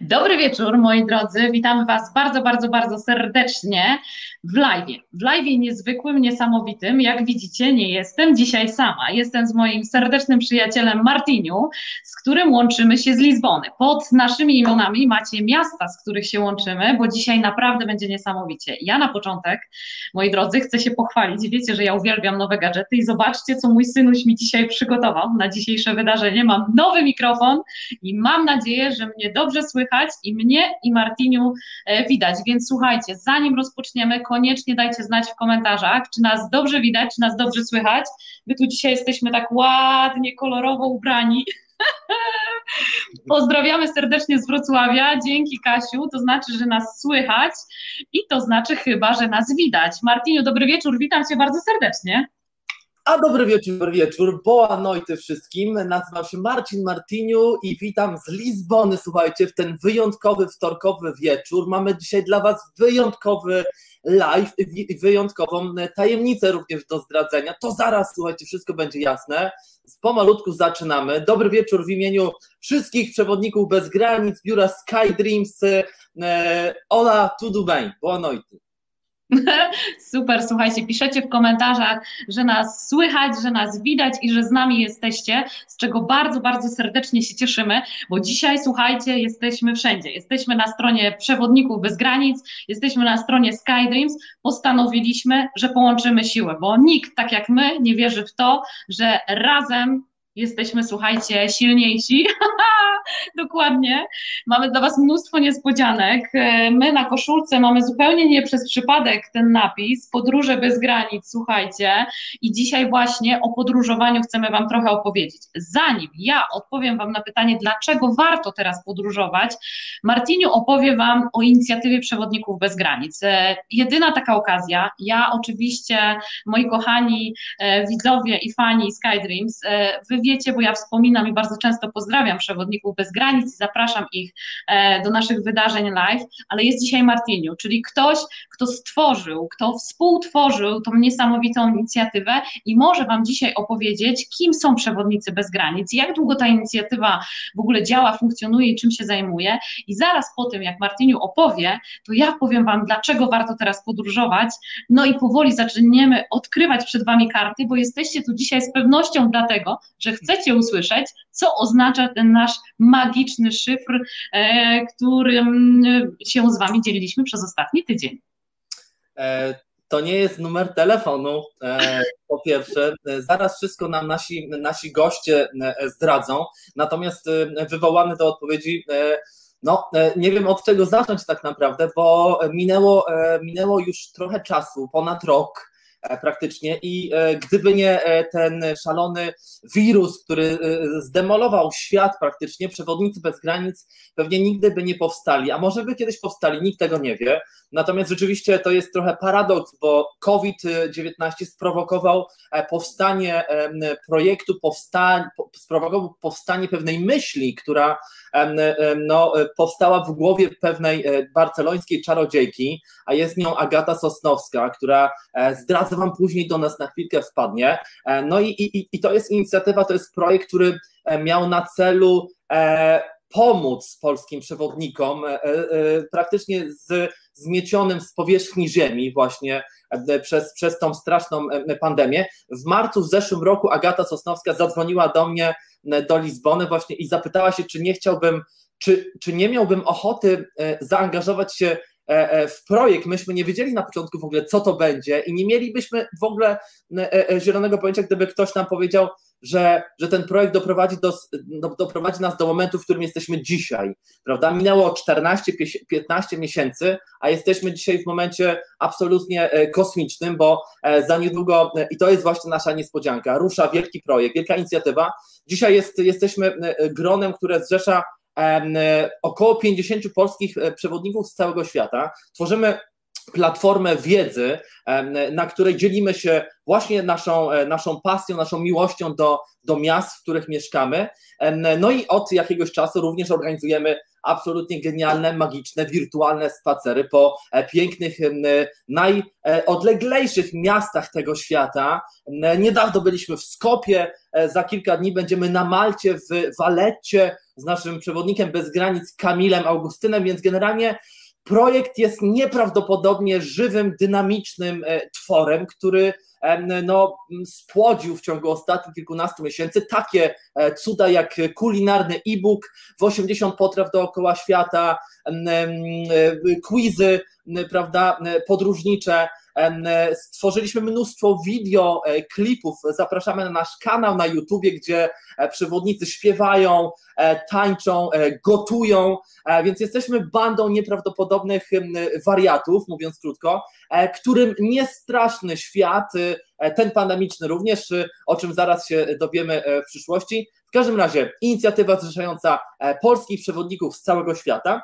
Dobry wieczór, moi drodzy. Witamy Was bardzo, bardzo, bardzo serdecznie w live. W live niezwykłym, niesamowitym. Jak widzicie, nie jestem dzisiaj sama. Jestem z moim serdecznym przyjacielem Martiniu, z którym łączymy się z Lizbony. Pod naszymi imionami macie miasta, z których się łączymy, bo dzisiaj naprawdę będzie niesamowicie. Ja na początek, moi drodzy, chcę się pochwalić. Wiecie, że ja uwielbiam nowe gadżety i zobaczcie, co mój synuś mi dzisiaj przygotował na dzisiejsze wydarzenie. Mam nowy mikrofon i mam nadzieję, że mnie dobrze słychać i mnie i Martiniu e, widać. Więc słuchajcie, zanim rozpoczniemy, koniecznie dajcie znać w komentarzach, czy nas dobrze widać, czy nas dobrze słychać. My tu dzisiaj jesteśmy tak ładnie, kolorowo ubrani. Pozdrawiamy serdecznie z Wrocławia. Dzięki Kasiu. To znaczy, że nas słychać i to znaczy chyba, że nas widać. Martiniu, dobry wieczór. Witam Cię bardzo serdecznie. A dobry wieczór, dobry wieczór. Boa noite wszystkim. Nazywam się Marcin Martiniu i witam z Lizbony, słuchajcie, w ten wyjątkowy wtorkowy wieczór. Mamy dzisiaj dla Was wyjątkowy live i wyjątkową tajemnicę również do zdradzenia. To zaraz, słuchajcie, wszystko będzie jasne. Pomalutku zaczynamy. Dobry wieczór w imieniu wszystkich przewodników bez granic, biura Sky Dreams. E, Ola, tudo bem. Boa noite. Super, słuchajcie, piszecie w komentarzach, że nas słychać, że nas widać i że z nami jesteście, z czego bardzo, bardzo serdecznie się cieszymy, bo dzisiaj, słuchajcie, jesteśmy wszędzie. Jesteśmy na stronie Przewodników Bez Granic, jesteśmy na stronie Skydreams. Postanowiliśmy, że połączymy siły, bo nikt, tak jak my, nie wierzy w to, że razem Jesteśmy, słuchajcie, silniejsi. Dokładnie. Mamy dla Was mnóstwo niespodzianek. My na koszulce mamy zupełnie nie przez przypadek ten napis Podróże bez granic, słuchajcie. I dzisiaj właśnie o podróżowaniu chcemy Wam trochę opowiedzieć. Zanim ja odpowiem Wam na pytanie, dlaczego warto teraz podróżować, Martiniu opowie Wam o inicjatywie Przewodników bez granic. Jedyna taka okazja, ja oczywiście, moi kochani e, widzowie i fani Skydreams, e, wy bo ja wspominam i bardzo często pozdrawiam przewodników bez granic i zapraszam ich e, do naszych wydarzeń live, ale jest dzisiaj Martiniu, czyli ktoś, kto stworzył, kto współtworzył tą niesamowitą inicjatywę i może Wam dzisiaj opowiedzieć, kim są przewodnicy bez granic, jak długo ta inicjatywa w ogóle działa, funkcjonuje i czym się zajmuje. I zaraz po tym, jak Martiniu opowie, to ja powiem Wam, dlaczego warto teraz podróżować. No i powoli zaczniemy odkrywać przed Wami karty, bo jesteście tu dzisiaj z pewnością dlatego, że chcecie usłyszeć, co oznacza ten nasz magiczny szyfr, e, którym się z Wami dzieliliśmy przez ostatni tydzień. E, to nie jest numer telefonu, e, po pierwsze. Zaraz wszystko nam nasi, nasi goście zdradzą. Natomiast wywołany do odpowiedzi no, nie wiem od czego zacząć tak naprawdę, bo minęło, minęło już trochę czasu, ponad rok E, praktycznie i e, gdyby nie e, ten szalony wirus, który zdemolował świat praktycznie, przewodnicy bez granic pewnie nigdy by nie powstali, a może by kiedyś powstali, nikt tego nie wie. Natomiast rzeczywiście to jest trochę paradoks, bo COVID-19 sprowokował powstanie projektu, powsta sprowokował powstanie pewnej myśli, która no, powstała w głowie pewnej barcelońskiej czarodziejki, a jest nią Agata Sosnowska, która zdradza Wam później do nas na chwilkę wpadnie. E, no i, i, i to jest inicjatywa, to jest projekt, który e, miał na celu e, pomóc polskim przewodnikom praktycznie z zmiecionym z powierzchni ziemi właśnie przez, przez tą straszną pandemię. W marcu w zeszłym roku Agata Sosnowska zadzwoniła do mnie do Lizbony właśnie i zapytała się, czy nie chciałbym, czy, czy nie miałbym ochoty zaangażować się w projekt, myśmy nie wiedzieli na początku w ogóle, co to będzie i nie mielibyśmy w ogóle e, zielonego pojęcia, gdyby ktoś nam powiedział, że, że ten projekt doprowadzi, do, do, doprowadzi nas do momentu, w którym jesteśmy dzisiaj, prawda? Minęło 14-15 miesięcy, a jesteśmy dzisiaj w momencie absolutnie kosmicznym, bo za niedługo, i to jest właśnie nasza niespodzianka, rusza wielki projekt, wielka inicjatywa. Dzisiaj jest, jesteśmy gronem, które zrzesza około 50 polskich e, przewodników z całego świata. Tworzymy platformę wiedzy, na której dzielimy się właśnie naszą, e, naszą pasją, naszą miłością do, do miast, w których mieszkamy. No i od jakiegoś czasu również organizujemy absolutnie genialne, magiczne, wirtualne spacery po e, pięknych, najodleglejszych miastach tego świata. Niedawno byliśmy w Skopie, e, za kilka dni będziemy na Malcie, w Waletcie z naszym przewodnikiem bez granic Kamilem Augustynem, więc generalnie projekt jest nieprawdopodobnie żywym, dynamicznym e, tworem, który no, spłodził w ciągu ostatnich kilkunastu miesięcy takie e, cuda jak kulinarny e-book w 80 potraw dookoła świata, e, quizy, prawda, podróżnicze, stworzyliśmy mnóstwo wideo, e, klipów. Zapraszamy na nasz kanał na YouTubie, gdzie e, przewodnicy śpiewają, tańczą, gotują, więc jesteśmy bandą nieprawdopodobnych wariatów, mówiąc krótko, którym niestraszny świat, ten pandemiczny również, o czym zaraz się dowiemy w przyszłości. W każdym razie inicjatywa zrzeszająca polskich przewodników z całego świata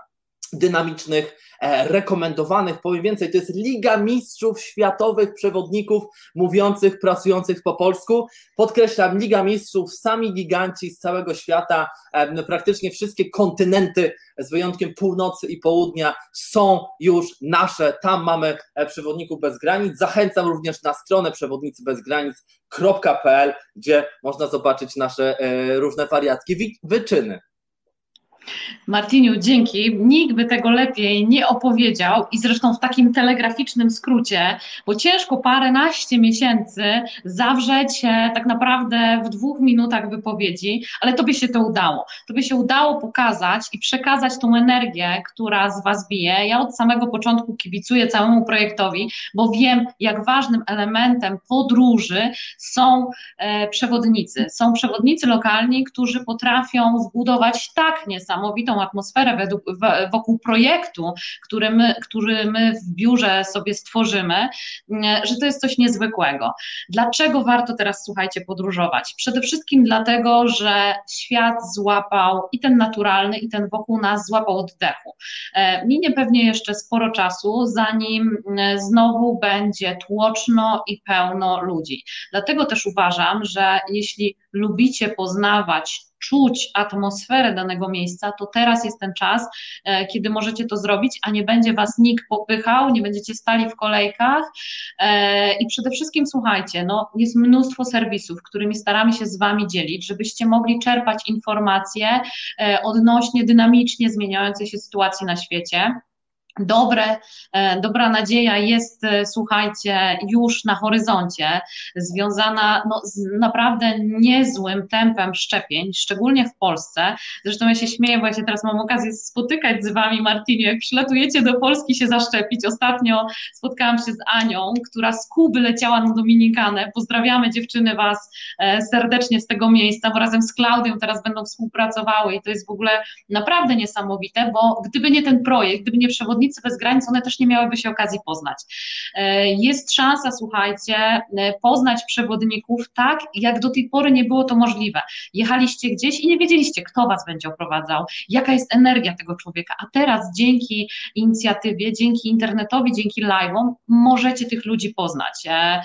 dynamicznych, e, rekomendowanych, powiem więcej, to jest Liga Mistrzów Światowych Przewodników mówiących, pracujących po polsku. Podkreślam, Liga Mistrzów, sami giganci z całego świata, e, praktycznie wszystkie kontynenty, z wyjątkiem północy i południa, są już nasze. Tam mamy e, przewodników bez granic. Zachęcam również na stronę przewodnicybezgranic.pl, gdzie można zobaczyć nasze różne wariackie wyczyny. Martiniu, dzięki. Nikt by tego lepiej nie opowiedział i zresztą w takim telegraficznym skrócie, bo ciężko paręnaście miesięcy zawrzeć tak naprawdę w dwóch minutach wypowiedzi, ale to by się to udało. To by się udało pokazać i przekazać tą energię, która z Was bije. Ja od samego początku kibicuję całemu projektowi, bo wiem, jak ważnym elementem podróży są e, przewodnicy. Są przewodnicy lokalni, którzy potrafią zbudować tak niesamowite niesamowitą atmosferę według, wokół projektu, który my, który my w biurze sobie stworzymy, że to jest coś niezwykłego. Dlaczego warto teraz, słuchajcie, podróżować? Przede wszystkim dlatego, że świat złapał i ten naturalny, i ten wokół nas złapał oddechu. E, minie pewnie jeszcze sporo czasu, zanim znowu będzie tłoczno i pełno ludzi. Dlatego też uważam, że jeśli lubicie poznawać czuć atmosferę danego miejsca, to teraz jest ten czas, e, kiedy możecie to zrobić, a nie będzie was nikt popychał, nie będziecie stali w kolejkach. E, i przede wszystkim słuchajcie, no, jest mnóstwo serwisów, którymi staramy się z wami dzielić, żebyście mogli czerpać informacje e, odnośnie dynamicznie zmieniającej się sytuacji na świecie dobre, e, dobra nadzieja jest, e, słuchajcie, już na horyzoncie, związana no, z naprawdę niezłym tempem szczepień, szczególnie w Polsce. Zresztą ja się śmieję, bo ja się teraz mam okazję spotykać z Wami, Martinie, jak przylatujecie do Polski się zaszczepić. Ostatnio spotkałam się z Anią, która z Kuby leciała na Dominikanę. Pozdrawiamy dziewczyny Was e, serdecznie z tego miejsca, bo razem z Klaudią teraz będą współpracowały i to jest w ogóle naprawdę niesamowite, bo gdyby nie ten projekt, gdyby nie przewodniczący Przewodnicy bez granic, one też nie miałyby się okazji poznać. E, jest szansa, słuchajcie, e, poznać przewodników tak, jak do tej pory nie było to możliwe. Jechaliście gdzieś i nie wiedzieliście, kto was będzie oprowadzał, jaka jest energia tego człowieka, a teraz dzięki inicjatywie, dzięki internetowi, dzięki live'om możecie tych ludzi poznać. E,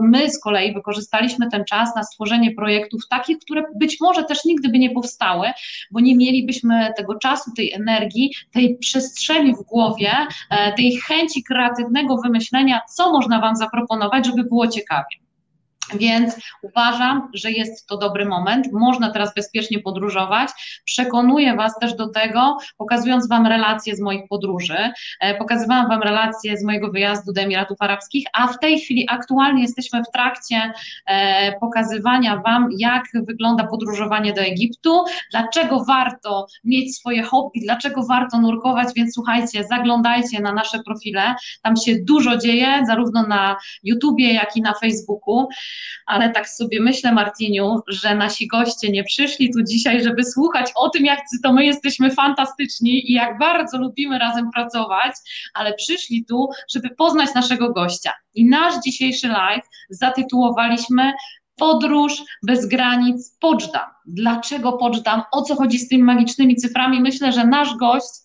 my z kolei wykorzystaliśmy ten czas na stworzenie projektów takich, które być może też nigdy by nie powstały, bo nie mielibyśmy tego czasu, tej energii, tej przestrzeni w głowie, głowie, e, tej chęci kreatywnego wymyślenia, co można Wam zaproponować, żeby było ciekawie. Więc uważam, że jest to dobry moment. Można teraz bezpiecznie podróżować. Przekonuję Was też do tego, pokazując Wam relacje z moich podróży. E, pokazywałam Wam relacje z mojego wyjazdu do Emiratów Arabskich, a w tej chwili aktualnie jesteśmy w trakcie e, pokazywania Wam, jak wygląda podróżowanie do Egiptu, dlaczego warto mieć swoje hobby, dlaczego warto nurkować. Więc słuchajcie, zaglądajcie na nasze profile. Tam się dużo dzieje, zarówno na YouTubie, jak i na Facebooku ale tak sobie myślę, Martiniu, że nasi goście nie przyszli tu dzisiaj, żeby słuchać o tym, jak to my jesteśmy fantastyczni i jak bardzo lubimy razem pracować, ale przyszli tu, żeby poznać naszego gościa. I nasz dzisiejszy live zatytułowaliśmy Podróż bez granic Poczdam. Dlaczego Poczdam? O co chodzi z tymi magicznymi cyframi? Myślę, że nasz gość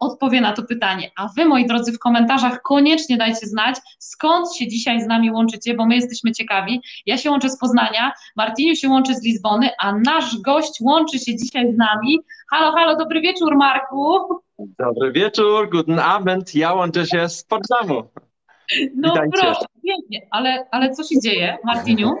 odpowie na to pytanie. A wy, moi drodzy, w komentarzach koniecznie dajcie znać, skąd się dzisiaj z nami łączycie, bo my jesteśmy ciekawi. Ja się łączę z Poznania, Martiniu się łączy z Lizbony, a nasz gość łączy się dzisiaj z nami. Halo, halo, dobry wieczór, Marku. Dobry wieczór, guten Abend. Ja łączę się z Poznaniu. No Witajcie. proszę, pięknie, ale, ale co się dzieje, Martiniu?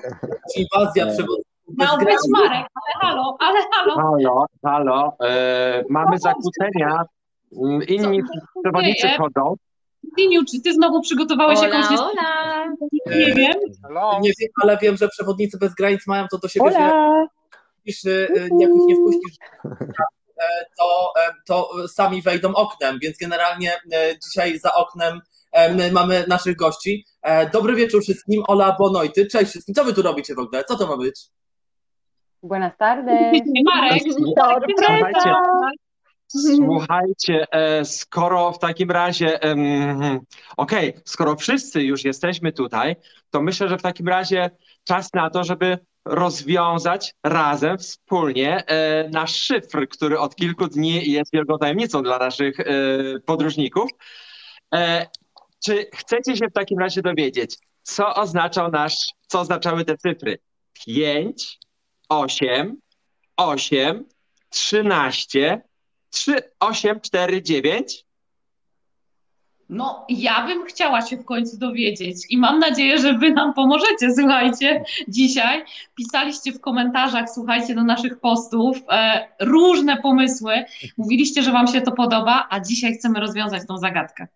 Inwazja przewodników bez Miał być granic. Marek, ale halo, ale halo. Halo, halo. E, mamy zakłócenia. Mm, Inni przewodnicy chodzą. Martiniu, czy ty znowu przygotowałeś Hola, jakąś hola. Nie wiem. Nie wiem, ale wiem, że przewodnicy bez granic mają to do siebie, że Hola! jeśli y, jak ich nie wpuścisz, e, to, e, to sami wejdą oknem, więc generalnie e, dzisiaj za oknem my mamy naszych gości. Dobry wieczór wszystkim, Ola Bonojty, cześć wszystkim, co wy tu robicie w ogóle, co to ma być? Buenas tardes. Marek, Słuchajcie, słuchajcie, e, skoro w takim razie, okej, skoro wszyscy już jesteśmy tutaj, to myślę, że w takim razie czas na to, żeby rozwiązać razem, wspólnie e, nasz szyfr, który od kilku dni jest wielką tajemnicą dla naszych e, podróżników. Czy chcecie się w takim razie dowiedzieć, co oznaczał nasz, co oznaczały te cyfry? 5, 8, 8, 13, 3, 8, 4, 9? No, ja bym chciała się w końcu dowiedzieć i mam nadzieję, że wy nam pomożecie. Słuchajcie, dzisiaj pisaliście w komentarzach, słuchajcie, do naszych postów e, różne pomysły. Mówiliście, że wam się to podoba, a dzisiaj chcemy rozwiązać tą zagadkę.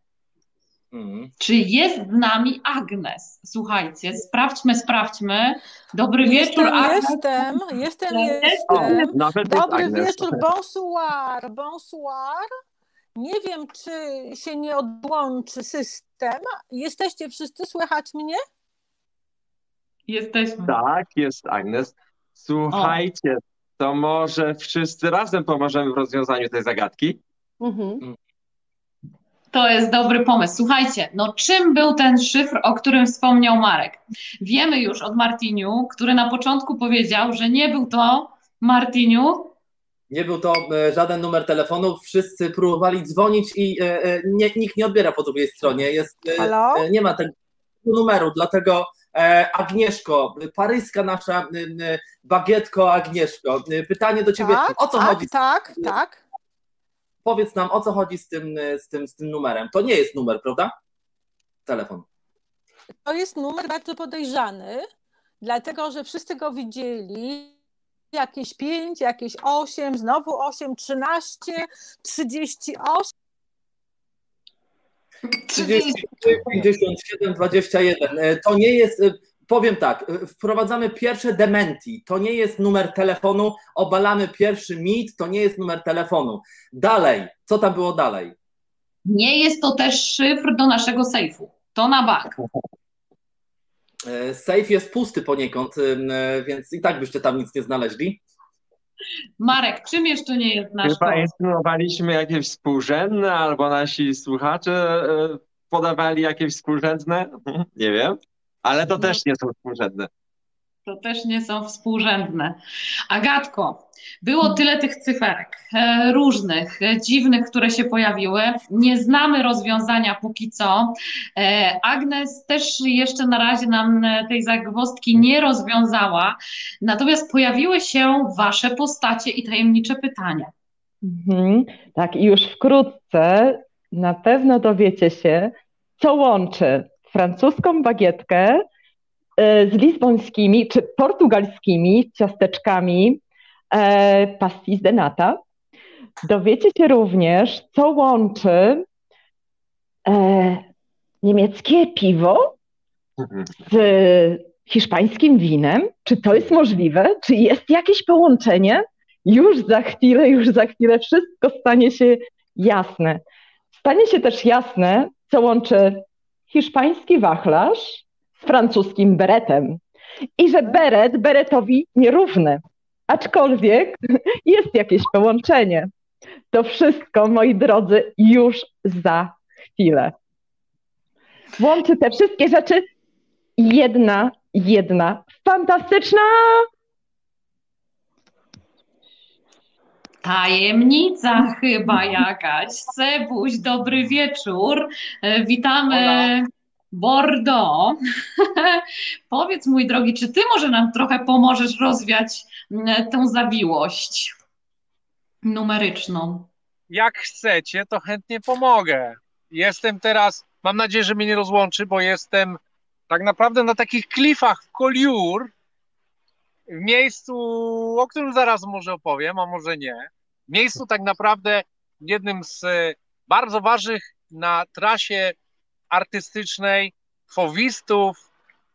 Mhm. Czy jest z nami Agnes? Słuchajcie, sprawdźmy, sprawdźmy. Dobry wieczór, Jestem, Agnes. jestem, jestem, O, jestem. jest Dobry Agnes. wieczór, bonsoir, bonsoir. Nie wiem, czy się nie odłączy system. Jesteście wszyscy, słychać mnie? Jesteśmy. Tak, jest Agnes. Słuchajcie, to może wszyscy razem pomożemy w rozwiązaniu tej zagadki? Mhm. To jest dobry pomysł. Słuchajcie, no czym był ten szyfr, o którym wspomniał Marek? Wiemy już od Martiniu, który na początku powiedział, że nie był to Martiniu. Nie był to e, żaden numer telefonu, wszyscy próbowali dzwonić i e, e, nie, nikt nie odbiera po drugiej stronie, jest, e, Halo? e, nie ma tego numeru, dlatego e, Agnieszko, paryska nasza bagietko Agnieszko, e, pytanie do Ciebie, Tak, o co tak, chodzi tak, tak. Powiedz nam, o co chodzi z tym, z tym, z tym numerem. To nie jest numer, prawda? Telefon. To jest numer bardzo podejrzany, dlatego że wszyscy go widzieli. Jakieś 5, jakieś 8, znowu 8, 13, 38. 30, 57, 21. E, To nie jest, e, powiem tak, e, wprowadzamy pierwsze dementi. To nie jest numer telefonu, obalamy pierwszy mit, to nie jest numer telefonu. Dalej, co tam było dalej? Nie jest to też szyfr do naszego sejfu. To na bank. E, Safe jest pusty poniekąd, e, więc i tak byście tam nic nie znaleźli. Marek, czym jeszcze nie jest nasz Chyba instruowaliśmy jakieś współrzędne, albo nasi słuchacze e, podawali jakieś współrzędne? Nie wiem, ale to też nie są współrzędne. To też nie są współrzędne. Agatko, było tyle tych cyferek, e, różnych, e, dziwnych, które się pojawiły. Nie znamy rozwiązania póki co. E, Agnes też jeszcze na razie nam tej zagwozdki nie rozwiązała. Natomiast pojawiły się wasze postacie i tajemnicze pytania. Mhm. Tak, i już wkrótce na pewno dowiecie się, co łączy francuską bagietkę e, z lizbońskimi czy portugalskimi ciasteczkami e, pastis de nata. Dowiecie się również, co łączy e, niemieckie piwo z hiszpańskim winem. Czy to jest możliwe? Czy jest jakieś połączenie? Już za chwilę, już za chwilę wszystko stanie się jasne. Stanie się też jasne, co łączy hiszpański wachlarz z francuskim beretem. I że beret beretowi nierówny. Aczkolwiek jest jakieś połączenie. To wszystko, moi drodzy, już za chwilę. Łączy te wszystkie rzeczy jedna, jedna fantastyczna Tajemnica chyba jakaś. Sebuś, dobry wieczór. E, witamy Hola. Bordeaux. Powiedz, mój drogi, czy ty może nam trochę pomożesz rozwiać tę zawiłość numeryczną? Jak chcecie, to chętnie pomogę. Jestem teraz, mam nadzieję, że mnie nie rozłączy, bo jestem tak naprawdę na takich klifach w Collioure, w miejscu, o którym zaraz może opowiem, a może nie. Miejscu tak naprawdę jednym z e, bardzo ważnych na trasie artystycznej fowistów,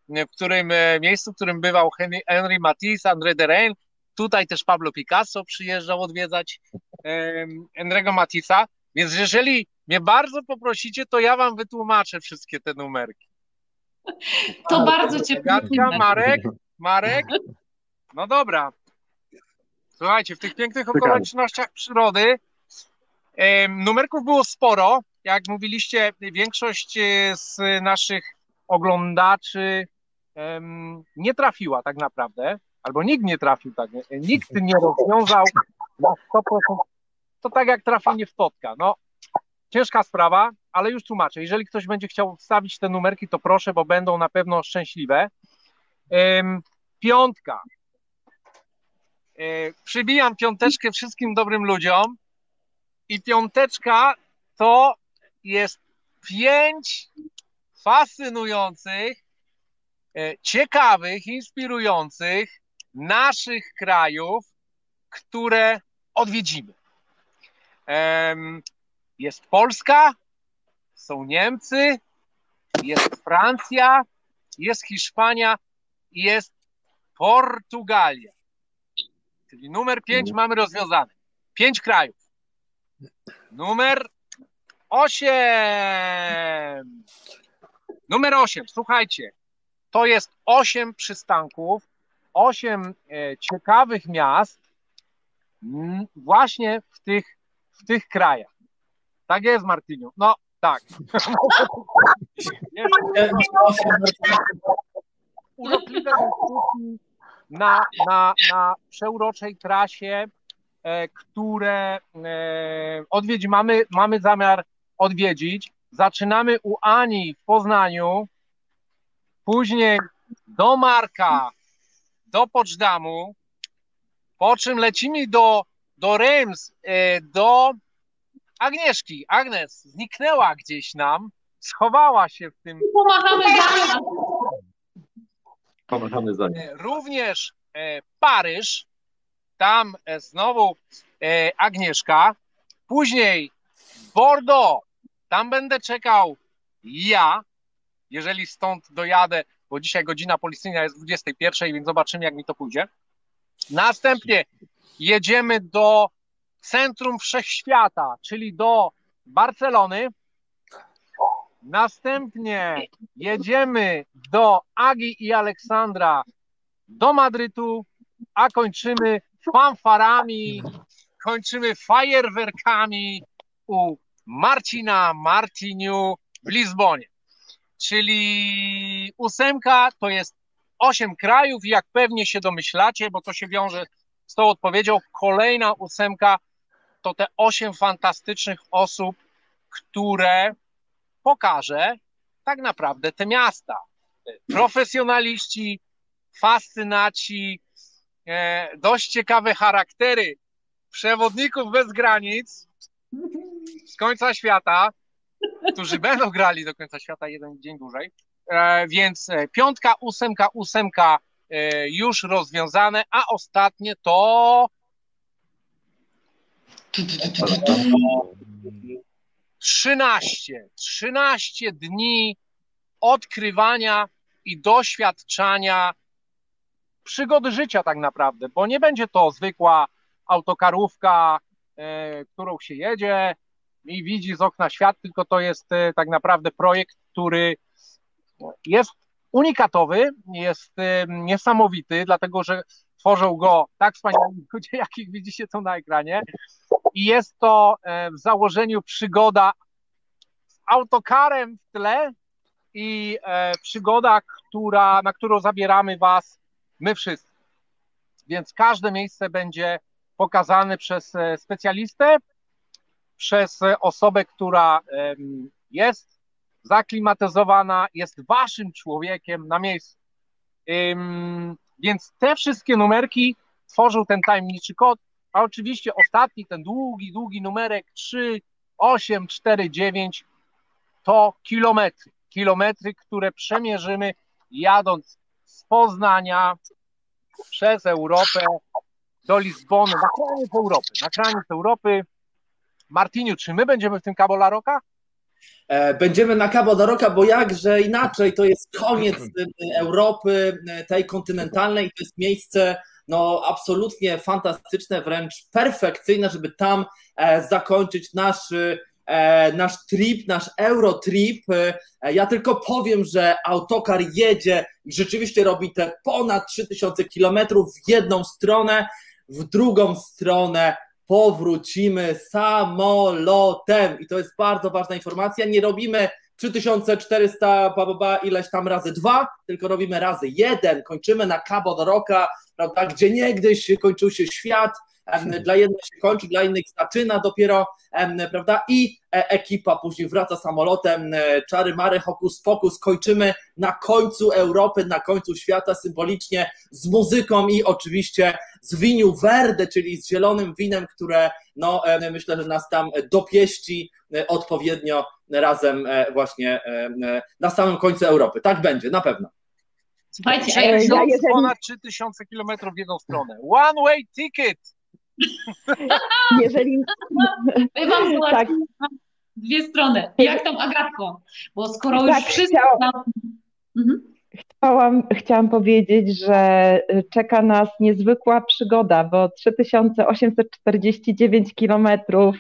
w którym e, miejscu, w którym bywał Henry, Henry Matisse, André Derain. Tutaj też Pablo Picasso przyjeżdżał odwiedzać em, Henry'ego Matissa. Więc jeżeli mnie bardzo poprosicie, to ja wam wytłumaczę wszystkie te numerki. To bardzo cię Marek, Marek. No dobra. Słuchajcie, w tych pięknych okolicznościach przyrody numerków było sporo. Jak mówiliście, większość e, z naszych oglądaczy nie trafiła tak naprawdę, albo nikt nie trafił tak, e, nikt nie rozwiązał na 100%. To tak jak trafienie w totka. No, ciężka sprawa, ale już tłumaczę. Jeżeli ktoś będzie chciał wstawić te numerki, to proszę, bo będą na pewno szczęśliwe. Piątka. E, przybijam piąteczkę wszystkim dobrym ludziom i piąteczka to jest pięć fascynujących, e, ciekawych, inspirujących naszych krajów, które odwiedzimy. Jest Polska, są Niemcy, jest Francja, jest Hiszpania, jest Portugalia. Czyli numer 5 mamy rozwiązany. Pięć krajów. Numer 8. Numer 8, słuchajcie. To jest 8 przystanków, 8 e, ciekawych miast mm, właśnie w tych, w tych krajach. Tak jest, Martiniu. No, tak. Urokliwe wyścigi na, na, na przeuroczej trasie, e, które e, odwiedzi, mamy, mamy zamiar odwiedzić. Zaczynamy u Ani w Poznaniu, później do Marka, do Poczdamу, po czym lecimy do, do Reims, e, do Agnieszki. Agnes zniknęła gdzieś nam, schowała się w tym Pomagamy za Pomagamy za nim. E, również e, Paryż, tam e, znowu Agnieszka, później Bordeaux, tam będę czekał ja, jeżeli stąd dojadę, bo dzisiaj godzina policyjna jest 21, więc zobaczymy, jak mi to pójdzie. Następnie jedziemy do centrum wszechświata, czyli do Barcelony. Następnie jedziemy do Agi i Aleksandra do Madrytu, a kończymy fanfarami, kończymy fajerwerkami u Marcina Martiniu w Lizbonie. Czyli ósemka to jest osiem krajów jak pewnie się domyślacie, bo to się wiąże z tą odpowiedzią, kolejna ósemka to te osiem fantastycznych osób, które pokaże tak naprawdę te miasta. Profesjonaliści, fascynaci, e, dość ciekawe charaktery przewodników bez granic z końca świata, którzy będą grali do końca świata jeden dzień dłużej. E, więc e, piątka, ósemka, ósemka już rozwiązane, a ostatnie to 13. 13 dni odkrywania i doświadczania przygody życia tak naprawdę, bo nie będzie to zwykła autokarówka, e, którą się jedzie i widzi z okna świat, tylko to jest e, tak naprawdę projekt, który jest unikatowy, jest e, niesamowity, dlatego że tworzą go tak wspaniali ludzie, jakich widzicie tu na ekranie i jest to e, w założeniu przygoda z autokarem w tle i e, przygoda, która, na którą zabieramy Was my wszyscy. Więc każde miejsce będzie pokazany przez e, specjalistę, przez osobę, która jest zaklimatyzowana, jest waszym człowiekiem na miejscu. Więc te wszystkie numerki tworzył ten tajemniczy kod, a oczywiście ostatni, ten długi, długi numerek 3, 8, 4, 9 to kilometry. Kilometry, które przemierzymy jadąc z Poznania przez Europę do Lizbony, na kraniec Europy. Na kraniec Europy. Martiniu, czy my będziemy w tym Cabo La Roca? E, będziemy na Cabo da Roca, bo jakże inaczej, to jest koniec Europy, tej kontynentalnej, to jest miejsce no absolutnie fantastyczne, wręcz perfekcyjne, żeby tam e, zakończyć nasz e, nasz trip, nasz Eurotrip. Ja tylko powiem, że autokar jedzie i rzeczywiście robi te ponad 3000 kilometrów w jedną stronę, w drugą stronę powrócimy samolotem. I to jest bardzo ważna informacja. Nie robimy 3400 ba, ba, ba, ileś tam razy dwa, tylko robimy razy jeden. Kończymy na Cabo do Roca, prawda, gdzie niegdyś kończył się świat, dla jednych się kończy, dla innych zaczyna dopiero, prawda? I e, ekipa później wraca samolotem, e, czary mary, hokus pokus, kończymy na końcu Europy, na końcu świata symbolicznie z muzyką i oczywiście z winiu verde, czyli z zielonym winem, które no myślę, że nas tam dopieści e, odpowiednio razem właśnie na samym końcu Europy. Tak będzie, na pewno. Słuchajcie, ja jeżeli... ponad 3000 km w jedną stronę. One way ticket! Jeżeli... My wam tak. dwie strony. Jak tam Agatko? Bo skoro tak, już wszyscy... Chciał... Mhm. Chciałam, chciałam powiedzieć, że czeka nas niezwykła przygoda, bo 3849 kilometrów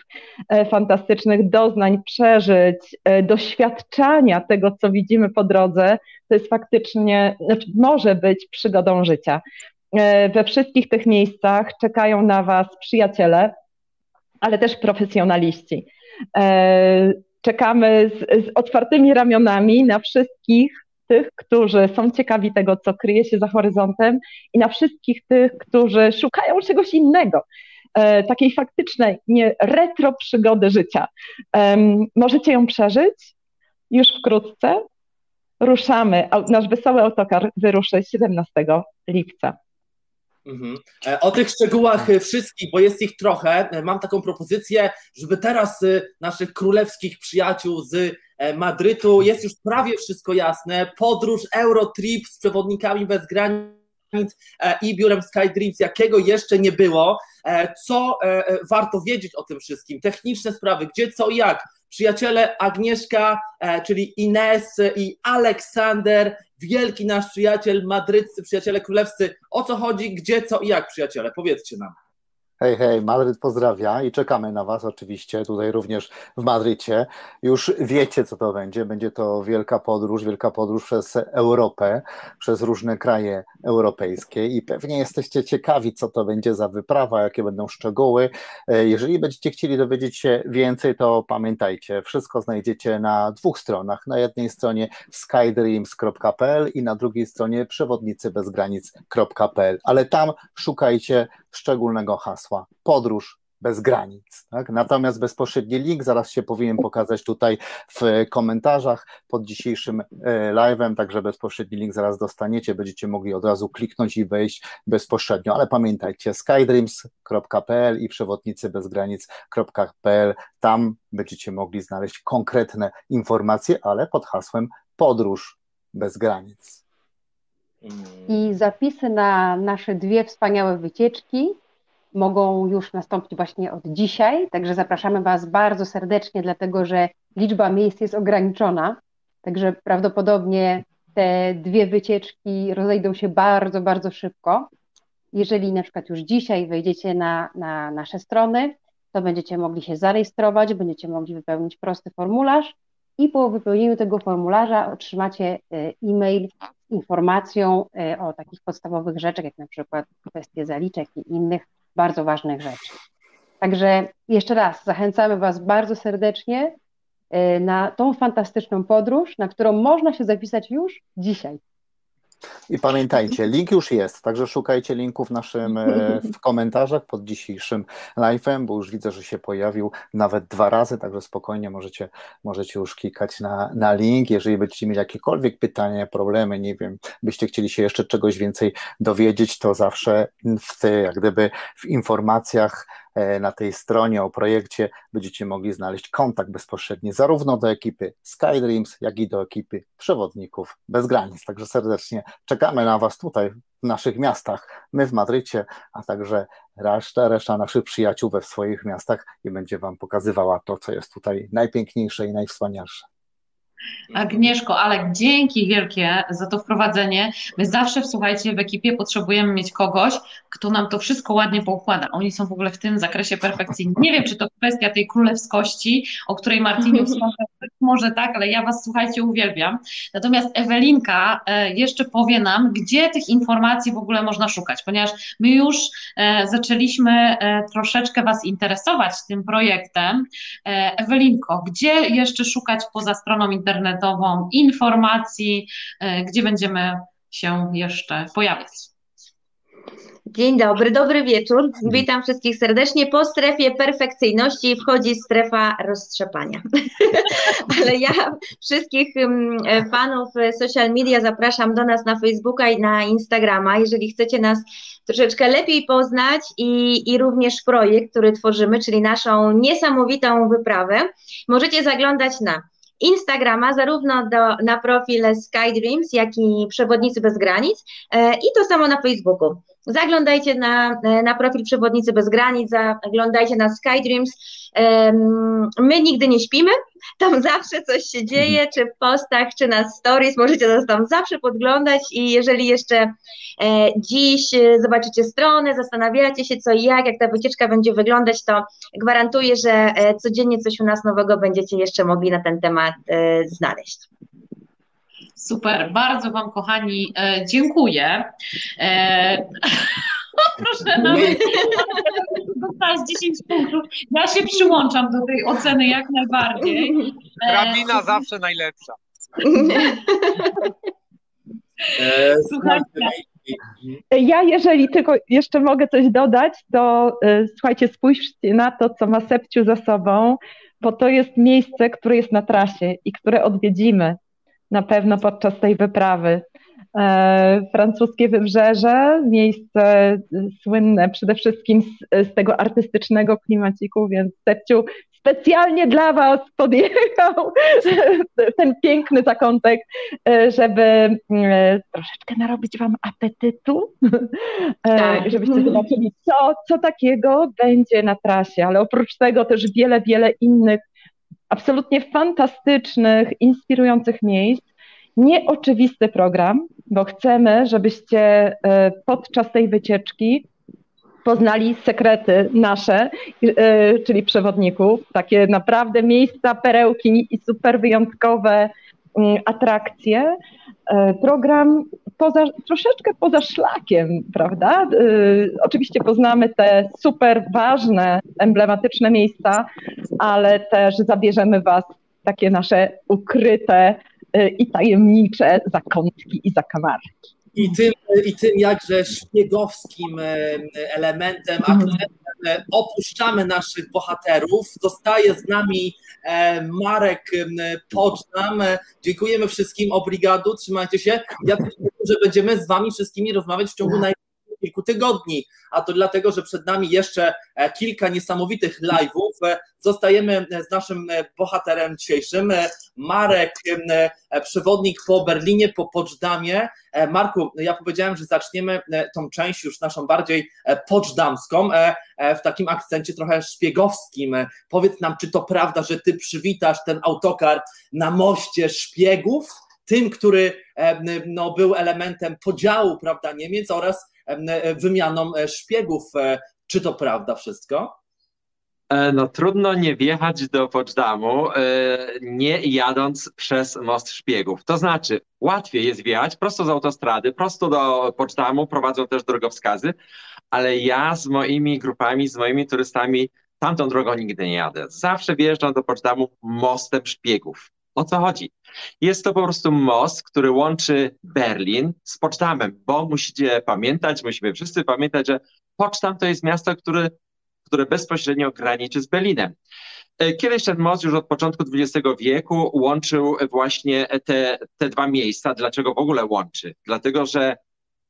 e, fantastycznych doznań, przeżyć, e, doświadczania tego, co widzimy po drodze, to jest faktycznie, znaczy może być przygodą życia. E, we wszystkich tych miejscach czekają na Was przyjaciele, ale też profesjonaliści. Czekamy z, z otwartymi ramionami na wszystkich tych, którzy są ciekawi tego, co kryje się za horyzontem, i na wszystkich tych, którzy szukają czegoś innego, e, takiej faktycznej, nie retro przygody życia. Możecie ją przeżyć już wkrótce. Ruszamy. Nasz wesoły autokar wyruszy 17 lipca. Mhm. E, o tych szczegółach e, wszystkich, bo jest ich trochę, mam taką propozycję, żeby teraz naszych królewskich przyjaciół z Madrytu jest już prawie wszystko jasne. Podróż Eurotrip z przewodnikami bez granic i biurem SkyDreams, jakiego jeszcze nie było. Co warto wiedzieć o tym wszystkim? Techniczne sprawy, gdzie, co i jak przyjaciele Agnieszka, e, czyli Ines i Aleksander, wielki nasz przyjaciel, madryccy przyjaciele królewscy. O co chodzi, gdzie, co i jak, przyjaciele? Powiedzcie nam. Hej, hej, Madryt pozdrawia i czekamy na Was oczywiście, tutaj również w Madrycie. Już wiecie, co to będzie. Będzie to wielka podróż, wielka podróż przez Europę, przez różne kraje europejskie i pewnie jesteście ciekawi, co to będzie za wyprawa, jakie będą szczegóły. E, jeżeli będziecie chcieli dowiedzieć się więcej, to pamiętajcie, wszystko znajdziecie na dwóch stronach. Na jednej stronie skydreams.pl i na drugiej stronie przewodnicybezgranic.pl, ale tam szukajcie szczególnego hasła podróż bez granic. Tak? Natomiast bezpośredni link zaraz się powinien pokazać tutaj w komentarzach pod dzisiejszym e, live'em, także bezpośredni link zaraz dostaniecie, będziecie mogli od razu kliknąć i wejść bezpośrednio, ale pamiętajcie skydreams.pl i przewodnicybezgranic.pl, tam będziecie mogli znaleźć konkretne informacje, ale pod hasłem podróż bez granic. I zapisy na nasze dwie wspaniałe wycieczki mogą już nastąpić właśnie od dzisiaj, także zapraszamy Was bardzo serdecznie, dlatego że liczba miejsc jest ograniczona, także prawdopodobnie te dwie wycieczki rozejdą się bardzo, bardzo szybko. Jeżeli na przykład już dzisiaj wejdziecie na, na nasze strony, to będziecie mogli się zarejestrować, będziecie mogli wypełnić prosty formularz i po wypełnieniu tego formularza otrzymacie e, e-mail z informacją e, o takich podstawowych rzeczach, jak na przykład kwestie zaliczek i innych bardzo ważnych rzeczy. Także jeszcze raz zachęcamy Was bardzo serdecznie e, na tą fantastyczną podróż, na którą można się zapisać już dzisiaj. I pamiętajcie, link już jest, także szukajcie linku w naszym e, w komentarzach pod dzisiejszym live'em, bo już widzę, że się pojawił nawet dwa razy, także spokojnie możecie, możecie już klikać na, na link. Jeżeli będziecie mieli jakiekolwiek pytania, problemy, nie wiem, byście chcieli się jeszcze czegoś więcej dowiedzieć, to zawsze w, jak gdyby w informacjach na tej stronie o projekcie będziecie mogli znaleźć kontakt bezpośredni zarówno do ekipy SkyDreams, jak i do ekipy przewodników bez granic. Także serdecznie czekamy na Was tutaj w naszych miastach, my w Madrycie, a także reszta, reszta naszych przyjaciół we swoich miastach i będzie Wam pokazywała to, co jest tutaj najpiękniejsze i najwspanialsze. Agnieszko, ale dzięki wielkie za to wprowadzenie. My zawsze, słuchajcie, w ekipie potrzebujemy mieć kogoś, kto nam to wszystko ładnie poukłada. Oni są w ogóle w tym zakresie perfekcyjni. Nie wiem, czy to kwestia tej królewskości, o której Martinie wspomniał, może tak, ale ja Was, słuchajcie, uwielbiam. Natomiast Ewelinka e, jeszcze powie nam, gdzie tych informacji w ogóle można szukać, ponieważ my już e, zaczęliśmy e, troszeczkę Was interesować tym projektem. Ewelinko, gdzie jeszcze szukać poza stroną internetową? Internetową informacji, e, gdzie będziemy się jeszcze pojawiać. Dzień dobry, dobry wieczór. Witam wszystkich serdecznie. Po strefie perfekcyjności wchodzi strefa roztrzepania. Ale ja wszystkich mm, fanów social media zapraszam do nas na Facebooka i na Instagrama. Jeżeli chcecie nas troszeczkę lepiej poznać i, i również projekt, który tworzymy, czyli naszą niesamowitą wyprawę, możecie zaglądać na Instagrama, zarówno do, na profil SkyDreams, jak i Przewodnicy Bez Granic e, i to samo na Facebooku. Zaglądajcie na, e, na profil Przewodnicy Bez Granic, zaglądajcie na SkyDreams. My nigdy nie śpimy, tam zawsze coś się dzieje, czy w postach, czy na stories, możecie nas tam zawsze podglądać i jeżeli jeszcze e, dziś zobaczycie stronę, zastanawiacie się co i jak, jak ta wycieczka będzie wyglądać, to gwarantuję, że codziennie coś u nas nowego będziecie jeszcze mogli na ten temat znaleźć. Super, bardzo Wam kochani e, dziękuję. Proszę nawet, dostałaś 10 punktów. Ja się przyłączam do tej oceny jak najbardziej. E, Hrabina zawsze najlepsza. E, słuchajcie. Ja, jeżeli tylko jeszcze mogę coś dodać, to e, słuchajcie, spójrzcie na to, co ma Sepciu za sobą, bo to jest miejsce, które jest na trasie i które odwiedzimy na pewno podczas tej wyprawy. E, francuskie wybrzeże, miejsce słynne przede wszystkim z, z tego artystycznego klimaciku, więc Stepciu specjalnie dla Was podjechał ten piękny zakątek, e, żeby e, troszeczkę narobić Wam apetytu, tak. żebyście zobaczyli, co, co takiego będzie na trasie, ale oprócz tego też wiele, wiele innych absolutnie fantastycznych, inspirujących miejsc. Nieoczywisty program, bo chcemy, żebyście e, podczas tej wycieczki poznali sekrety nasze, e, czyli przewodników, takie naprawdę miejsca, perełki i super wyjątkowe mm, atrakcje. E, program poza, troszeczkę poza szlakiem, prawda? Oczywiście poznamy te super ważne, emblematyczne miejsca, ale też zabierzemy Was takie nasze ukryte i tajemnicze zakątki i zakamarki. I tym, I tym jakże szpiegowskim e, elementem, mhm. akcentem e, opuszczamy naszych bohaterów. Zostaje z nami e, Marek Pocznam. Dziękujemy wszystkim, obrigadu, trzymajcie się. Ja też że będziemy z wami wszystkimi rozmawiać w ciągu naj kilku tygodni, a to dlatego, że przed nami jeszcze e, kilka niesamowitych live'ów. E, zostajemy e, z naszym bohaterem dzisiejszym, Marek, przewodnik po Berlinie, po Poczdamie. Marku, ja powiedziałem, że zaczniemy tą część już naszą bardziej poczdamską, w takim akcencie trochę szpiegowskim. Powiedz nam, czy to prawda, że ty przywitasz ten autokar na moście szpiegów? tym, który no, był elementem podziału prawda, Niemiec oraz wymianą e, szpiegów. E, czy to prawda wszystko? No trudno nie wjechać do Poczdamu, nie jadąc przez most szpiegów. To znaczy, łatwiej jest wjechać prosto z autostrady, prosto do Poczdamu, prowadzą też drogowskazy, ale ja z moimi grupami, z moimi turystami tamtą drogą nigdy nie jadę. Zawsze wjeżdżam do Poczdamu mostem szpiegów. O co chodzi? Jest to po prostu most, który łączy Berlin z Poczdamem, bo musicie pamiętać, musimy wszyscy pamiętać, że Poczdam to jest miasto, które, które bezpośrednio graniczy z Berlinem. E, kiedyś ten most już od początku XX wieku łączył właśnie te, te dwa miejsca. Dlaczego w ogóle łączy? Dlatego, że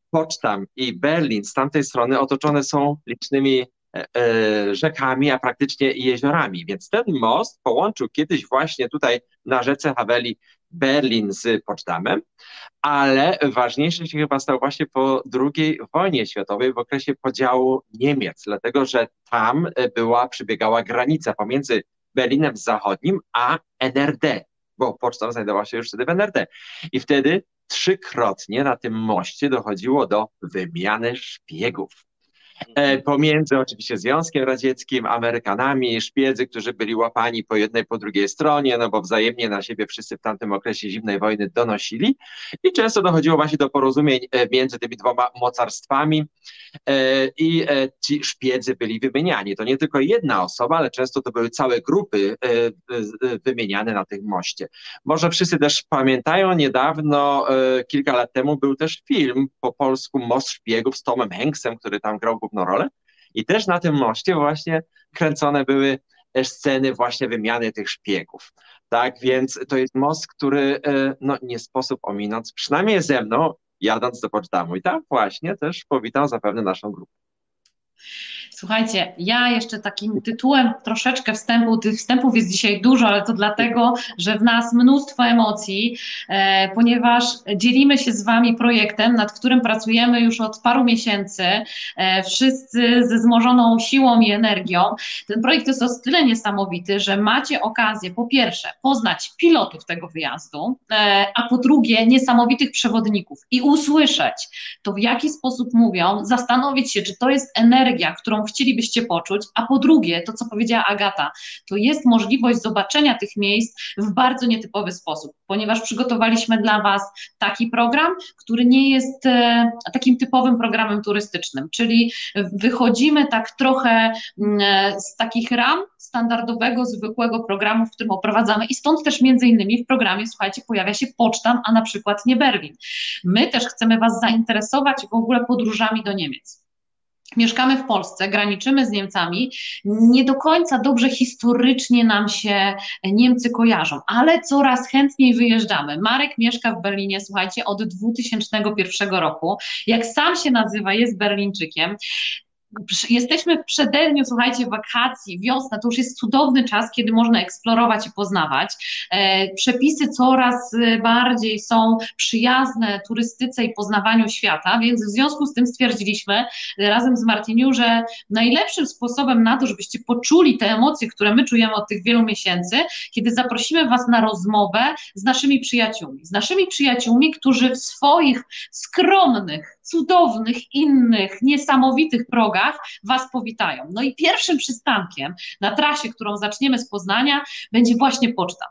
Poczdam i Berlin z tamtej strony otoczone są licznymi rzekami, a praktycznie jeziorami. Więc ten most połączył kiedyś właśnie tutaj na rzece Haweli Berlin z Poczdamem, ale ważniejszy się chyba stał właśnie po II wojnie światowej w okresie podziału Niemiec, dlatego że tam była, przybiegała granica pomiędzy Berlinem Zachodnim a NRD, bo Poczdam znajdowała się już wtedy w NRD. I wtedy trzykrotnie na tym moście dochodziło do wymiany szpiegów. E, pomiędzy oczywiście Związkiem Radzieckim, Amerykanami, szpiedzy, którzy byli łapani po jednej, po drugiej stronie, no bo wzajemnie na siebie wszyscy w tamtym okresie zimnej wojny donosili i często dochodziło właśnie do porozumień e, między tymi dwoma mocarstwami e, i ci szpiedzy byli wymieniani. To nie tylko jedna osoba, ale często to były całe grupy wymieniane na tym moście. Może wszyscy też pamiętają, niedawno, kilka lat temu był też film po polsku Most Szpiegów z Tomem Hanksem, który tam grał główną rolę. I też na tym moście właśnie kręcone były sceny właśnie wymiany tych szpiegów. Tak, więc to jest most, który e, no, nie sposób ominąć, przynajmniej ze mną, jadąc do Pocztamu. I tam właśnie też powitam zapewne naszą grupę. Słuchajcie, ja jeszcze takim tytułem troszeczkę wstępu, tych wstępów jest dzisiaj dużo, ale to dlatego, że w nas mnóstwo emocji, e, ponieważ dzielimy się z Wami projektem, nad którym pracujemy już od paru miesięcy, e, wszyscy ze zmożoną siłą i energią. Ten projekt jest o tyle niesamowity, że macie okazję po pierwsze poznać pilotów tego wyjazdu, e, a po drugie niesamowitych przewodników i usłyszeć to, w jaki sposób mówią, zastanowić się, czy to jest energia, którą chcielibyście poczuć, a po drugie, to co powiedziała Agata, to jest możliwość zobaczenia tych miejsc w bardzo nietypowy sposób, ponieważ przygotowaliśmy dla Was taki program, który nie jest e, takim typowym programem turystycznym, czyli wychodzimy tak trochę mm, e, z takich ram standardowego, zwykłego programu, w którym oprowadzamy. I stąd też między innymi w programie, słuchajcie, pojawia się Pocztam, a na przykład nie Berlin. My też chcemy Was zainteresować w ogóle podróżami do Niemiec mieszkamy w Polsce, graniczymy z Niemcami, nie do końca dobrze historycznie nam się Niemcy kojarzą, ale coraz chętniej wyjeżdżamy. Marek mieszka w Berlinie, słuchajcie, od 2001 roku. Jak sam się nazywa, jest Berlińczykiem jesteśmy w przededniu, słuchajcie, wakacji, wiosna, to już jest cudowny czas, kiedy można eksplorować i poznawać. E, przepisy coraz bardziej są przyjazne turystyce i poznawaniu świata, więc w związku z tym stwierdziliśmy razem z Martiniu, że najlepszym sposobem na to, żebyście poczuli te emocje, które my czujemy od tych wielu miesięcy, kiedy zaprosimy Was na rozmowę z naszymi przyjaciółmi, z naszymi przyjaciółmi, którzy w swoich skromnych, cudownych, innych, niesamowitych progach Was powitają. No i pierwszym przystankiem na trasie, którą zaczniemy z Poznania, będzie właśnie poczta.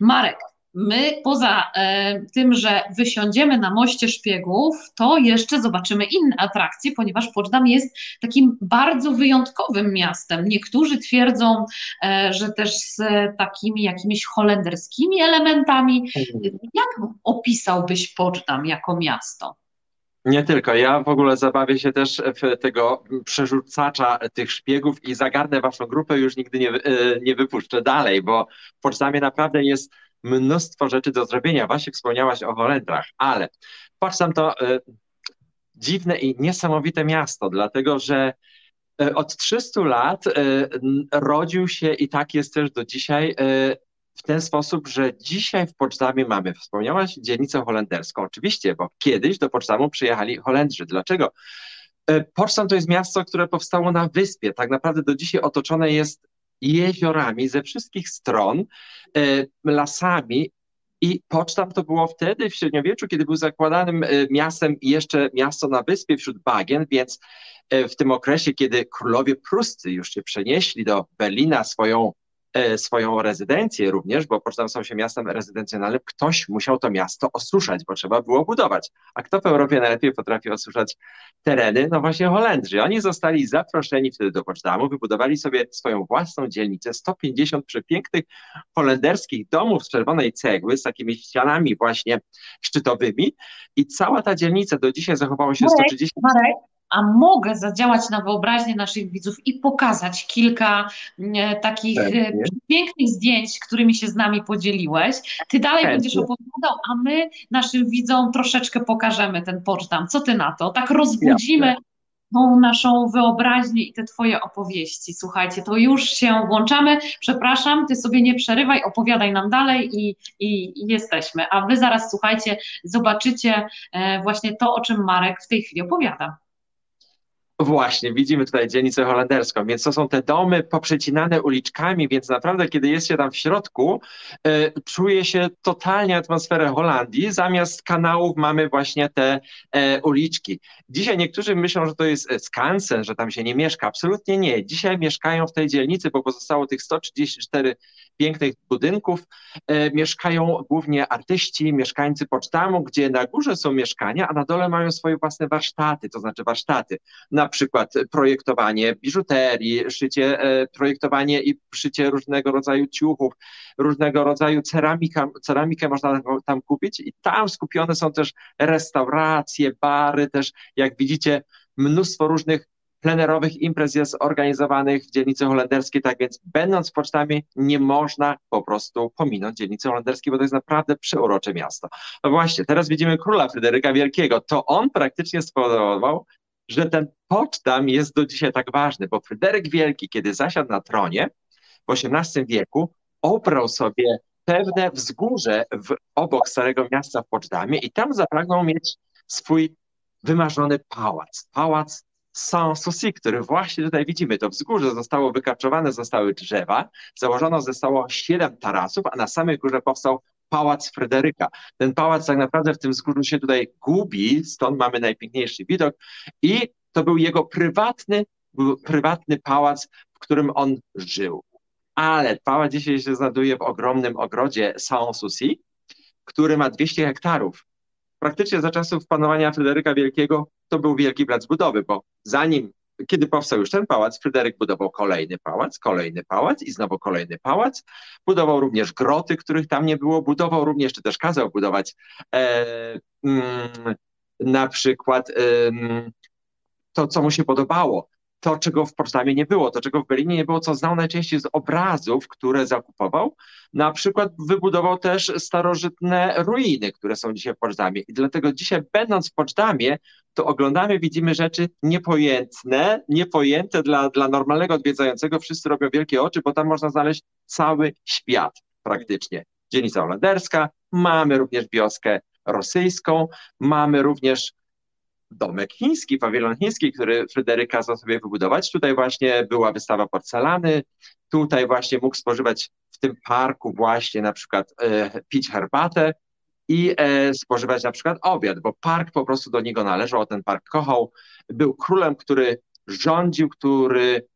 Marek, My poza e, tym, że wysiądziemy na moście szpiegów, to jeszcze zobaczymy inne atrakcje, ponieważ Poczdam jest takim bardzo wyjątkowym miastem. Niektórzy twierdzą, e, że też z takimi jakimiś holenderskimi elementami. Mhm. Jak opisałbyś Poczdam jako miasto? Nie tylko. Ja w ogóle zabawię się też w tego przerzucacza tych szpiegów i zagarnę waszą grupę, już nigdy nie, e, nie wypuszczę dalej, bo w Poczdamie naprawdę jest mnóstwo rzeczy do zrobienia. Właśnie wspomniałaś o Wolendrach, ale Poczdam to e, dziwne i niesamowite miasto, dlatego że e, od 300 lat rodził się i tak jest też do dzisiaj w ten sposób, że dzisiaj w Poczdamie mamy, wspomniałaś, dzielnicę holenderską. Oczywiście, bo kiedyś do Pocztamu przyjechali Holendrzy. Dlaczego? E, Poczdam to jest miasto, które powstało na wyspie. Tak naprawdę do dzisiaj otoczone jest jeziorami ze wszystkich stron, e, lasami i Poczdam to było wtedy w średniowieczu, kiedy był zakładanym e, miastem i jeszcze miasto na wyspie wśród bagien, więc w tym okresie, kiedy królowie pruscy już się przenieśli do Berlina swoją swoją rezydencję również, bo Poczdam stał się miastem rezydencjonalnym, ktoś musiał to miasto osuszać, bo trzeba było budować. A kto w Europie najlepiej potrafi osuszać tereny? No właśnie Holendrzy. Oni zostali zaproszeni wtedy do Poczdamu, wybudowali sobie swoją własną dzielnicę, 150 przepięknych holenderskich domów z czerwonej cegły, z takimi ścianami właśnie szczytowymi i cała ta dzielnica do dzisiaj zachowała się Marek, 130... Marek, a mogę zadziałać na wyobraźnię naszych widzów i pokazać kilka e, takich e, Pewnie. pięknych zdjęć, którymi się z nami podzieliłeś. Ty dalej Chętnie. będziesz opowiadał, a my naszym widzom troszeczkę pokażemy ten Poczdam. Co ty na to? Tak rozbudzimy Jasne. tą naszą wyobraźnię i te twoje opowieści. Słuchajcie, to już się włączamy. Przepraszam, ty sobie nie przerywaj, opowiadaj nam dalej i, i, i jesteśmy. A wy zaraz, słuchajcie, zobaczycie e, właśnie to, o czym Marek w tej chwili opowiada. Właśnie, widzimy tutaj dzielnicę holenderską, więc to są te domy poprzecinane uliczkami, więc naprawdę, kiedy jest się tam w środku, e, czuje się totalnie atmosferę Holandii. Zamiast kanałów mamy właśnie te e, uliczki. Dzisiaj niektórzy myślą, że to jest e, skansen, że tam się nie mieszka. Absolutnie nie. Dzisiaj mieszkają w tej dzielnicy, bo pozostało tych 134 pięknych budynków. E, mieszkają głównie artyści, mieszkańcy Pocztamu, gdzie na górze są mieszkania, a na dole mają swoje własne warsztaty, to znaczy warsztaty. Na przykład projektowanie biżuterii, szycie, e, projektowanie i szycie różnego rodzaju ciuchów, różnego rodzaju ceramika, ceramikę można tam kupić i tam skupione są też restauracje, bary, też jak widzicie mnóstwo różnych plenerowych imprez jest organizowanych w dzielnicy holenderskiej, tak więc będąc pocztami nie można po prostu pominąć dzielnicy holenderskiej, bo to jest naprawdę przeurocze miasto. No właśnie, teraz widzimy króla Fryderyka Wielkiego. To on praktycznie spowodował, że ten Poczdam jest do dzisiaj tak ważny, bo Fryderyk Wielki, kiedy zasiadł na tronie w XVIII wieku, obrał sobie pewne wzgórze w, obok Starego Miasta w Poczdamie i tam zapragnął mieć swój wymarzony pałac. Pałac Sanssouci, który właśnie tutaj widzimy. To wzgórze zostało wykarczowane, zostały drzewa, założono zostało siedem tarasów, a na samej górze powstał Pałac Fryderyka. Ten pałac tak naprawdę w tym wzgórzu się tutaj gubi, stąd mamy najpiękniejszy widok i to był jego prywatny, prywatny pałac, w którym on żył. Ale pałac dzisiaj się znajduje w ogromnym ogrodzie Sanssouci, który ma 200 hektarów. Praktycznie za czasów panowania Fryderyka Wielkiego to był wielki plac budowy, bo zanim, kiedy powstał już ten pałac, Fryderyk budował kolejny pałac, kolejny pałac i znowu kolejny pałac. Budował również groty, których tam nie było, budował również, czy też kazał budować e, mm, na przykład e, to, co mu się podobało, to, czego w Poczdamie nie było, to, czego w Berlinie nie było, co znał najczęściej z obrazów, które zakupował. Na przykład wybudował też starożytne ruiny, które są dzisiaj w Poczdamie. I dlatego dzisiaj, będąc w Poczdamie, to oglądamy, widzimy rzeczy niepojętne, niepojęte dla, dla normalnego odwiedzającego. Wszyscy robią wielkie oczy, bo tam można znaleźć cały świat praktycznie. Dzielnica holenderska, mamy również wioskę rosyjską, mamy również domek chiński, pawilon chiński, który Fryderyk kazał sobie wybudować. Tutaj właśnie była wystawa porcelany, tutaj właśnie mógł spożywać w tym parku właśnie na przykład e, pić herbatę i e, spożywać na przykład obiad, bo park po prostu do niego należał, ten park kochał. Był królem, który rządził, który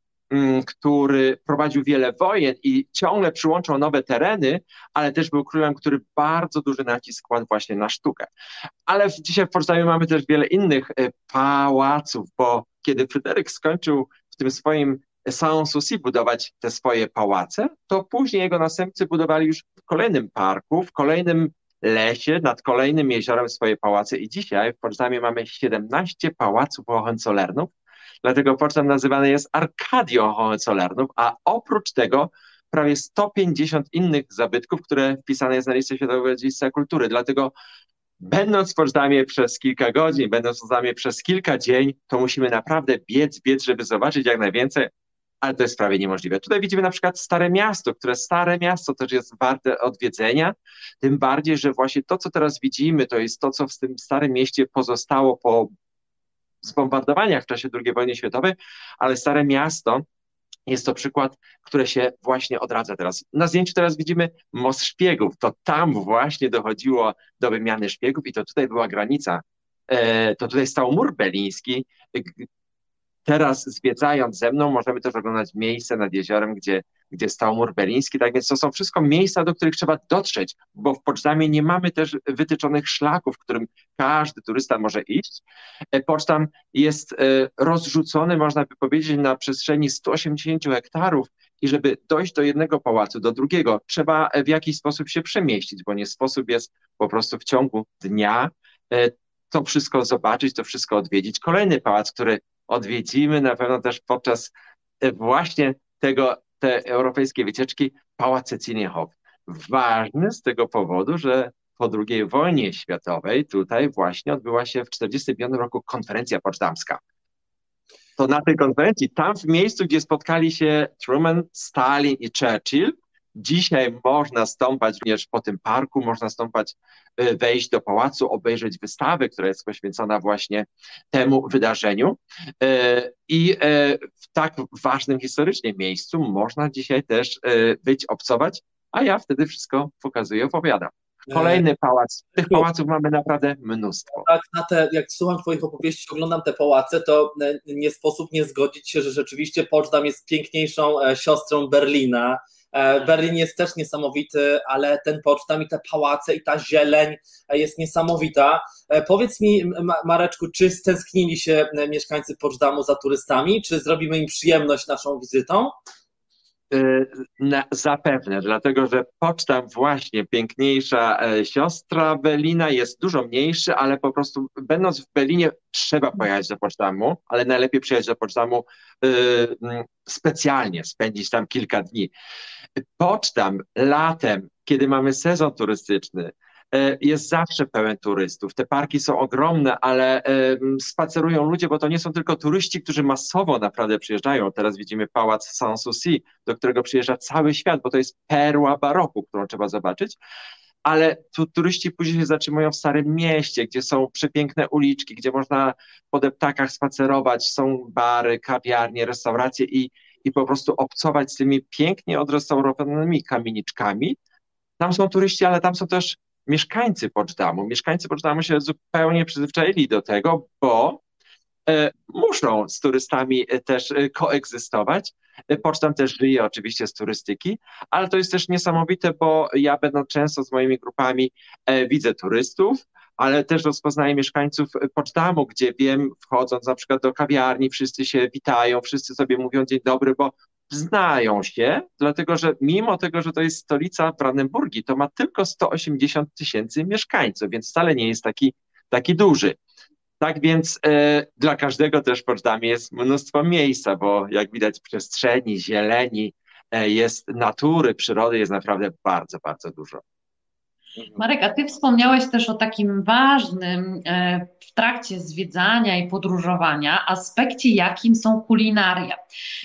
który prowadził wiele wojen i ciągle przyłączał nowe tereny, ale też był królem, który bardzo duży nacisk kładł właśnie na sztukę. Ale dzisiaj w Poznaniu mamy też wiele innych e, pałaców, bo kiedy Fryderyk skończył w tym swoim Sanssouci budować te swoje pałace, to później jego następcy budowali już w kolejnym parku, w kolejnym lesie, nad kolejnym jeziorem swoje pałace i dzisiaj w Poznaniu mamy 17 pałaców Hohenzollernów, Dlatego Pocztam nazywany jest Arkadią Hohenzollernów, a oprócz tego prawie 150 innych zabytków, które wpisane jest na listę Światowego Dziedzictwa Kultury. Dlatego będąc w Poczdamie przez kilka godzin, będąc w Poczdamie przez kilka dzień, to musimy naprawdę biec, biec, żeby zobaczyć jak najwięcej, ale to jest prawie niemożliwe. Tutaj widzimy na przykład Stare Miasto, które Stare Miasto też jest warte odwiedzenia, tym bardziej, że właśnie to, co teraz widzimy, to jest to, co w tym Starym Mieście pozostało po zbombardowaniach w czasie II wojny światowej, ale Stare Miasto jest to przykład, który się właśnie odradza teraz. Na zdjęciu teraz widzimy most szpiegów. To tam właśnie dochodziło do wymiany szpiegów i to tutaj była granica. E, to tutaj stał mur berliński, teraz zwiedzając ze mną możemy też oglądać miejsce nad jeziorem, gdzie, gdzie stał mur berliński, tak więc to są wszystko miejsca, do których trzeba dotrzeć, bo w Poczdamie nie mamy też wytyczonych szlaków, którym każdy turysta może iść. E, Poczdam jest e, rozrzucony, można by powiedzieć, na przestrzeni 180 hektarów i żeby dojść do jednego pałacu, do drugiego, trzeba w jakiś sposób się przemieścić, bo nie sposób jest po prostu w ciągu dnia e, to wszystko zobaczyć, to wszystko odwiedzić. Kolejny pałac, który odwiedzimy na pewno też podczas e, właśnie tego, te europejskiej wycieczki, Pałac Cecilienhof. Ważny z tego powodu, że po II wojnie światowej tutaj właśnie odbyła się w 1945 roku konferencja poczdamska. To na tej konferencji, tam w miejscu, gdzie spotkali się Truman, Stalin i Churchill, Dzisiaj można stąpać również po tym parku, można stąpać, y, wejść do pałacu, obejrzeć wystawę, która jest poświęcona właśnie temu wydarzeniu. Y, I y, w tak ważnym historycznie miejscu można dzisiaj też być, obcować, a ja wtedy wszystko pokazuję, opowiadam. Kolejny pałac. Tych pałaców mamy naprawdę mnóstwo. Tak, na te, jak słucham Twoich opowieści, oglądam te pałace, to nie sposób nie zgodzić się, że rzeczywiście Poczdam jest piękniejszą e, siostrą Berlina E, Berlin jest też niesamowity, ale ten pocztam i te pałace i ta zieleń jest niesamowita. E, powiedz mi, Mareczku, czy stęsknili się mieszkańcy Poczdamу za turystami? Czy zrobimy im przyjemność naszą wizytą? Y, na, zapewne, dlatego że Poczta właśnie piękniejsza e, siostra Berlina jest dużo mniejszy, ale po prostu będąc w Berlinie trzeba pojechać do Pocztamu, ale najlepiej przyjechać do Pocztamu y, mm, specjalnie, spędzić tam kilka dni. Pocztam latem, kiedy mamy sezon turystyczny, jest zawsze pełen turystów. Te parki są ogromne, ale e, spacerują ludzie, bo to nie są tylko turyści, którzy masowo naprawdę przyjeżdżają. Teraz widzimy pałac Sanssouci, do którego przyjeżdża cały świat, bo to jest perła baroku, którą trzeba zobaczyć ale tu turyści później się zatrzymują w Starym Mieście, gdzie są przepiękne uliczki, gdzie można po deptakach spacerować, są bary, kawiarnie, restauracje i, i po prostu obcować z tymi pięknie odrestaurowanymi kamieniczkami. Tam są turyści, ale tam są też mieszkańcy Poczdamu. Mieszkańcy Poczdamu się zupełnie przyzwyczaili do tego, bo e, muszą z turystami e, też e, koegzystować. Pocztam też żyje oczywiście z turystyki, ale to jest też niesamowite, bo ja będąc często z moimi grupami widzę turystów, ale też rozpoznaję mieszkańców Poczdamu, gdzie wiem, wchodząc na przykład do kawiarni, wszyscy się witają, wszyscy sobie mówią dzień dobry, bo znają się, dlatego że mimo tego, że to jest stolica Brandenburgii, to ma tylko 180 tysięcy mieszkańców, więc wcale nie jest taki, taki duży. Tak więc e, dla każdego też w Poczdamie jest mnóstwo miejsca, bo jak widać przestrzeni, zieleni, e, jest natury, przyrody jest naprawdę bardzo, bardzo dużo. Mhm. Marek, a Ty wspomniałeś też o takim ważnym e, w trakcie zwiedzania i podróżowania aspekcie, jakim są kulinaria.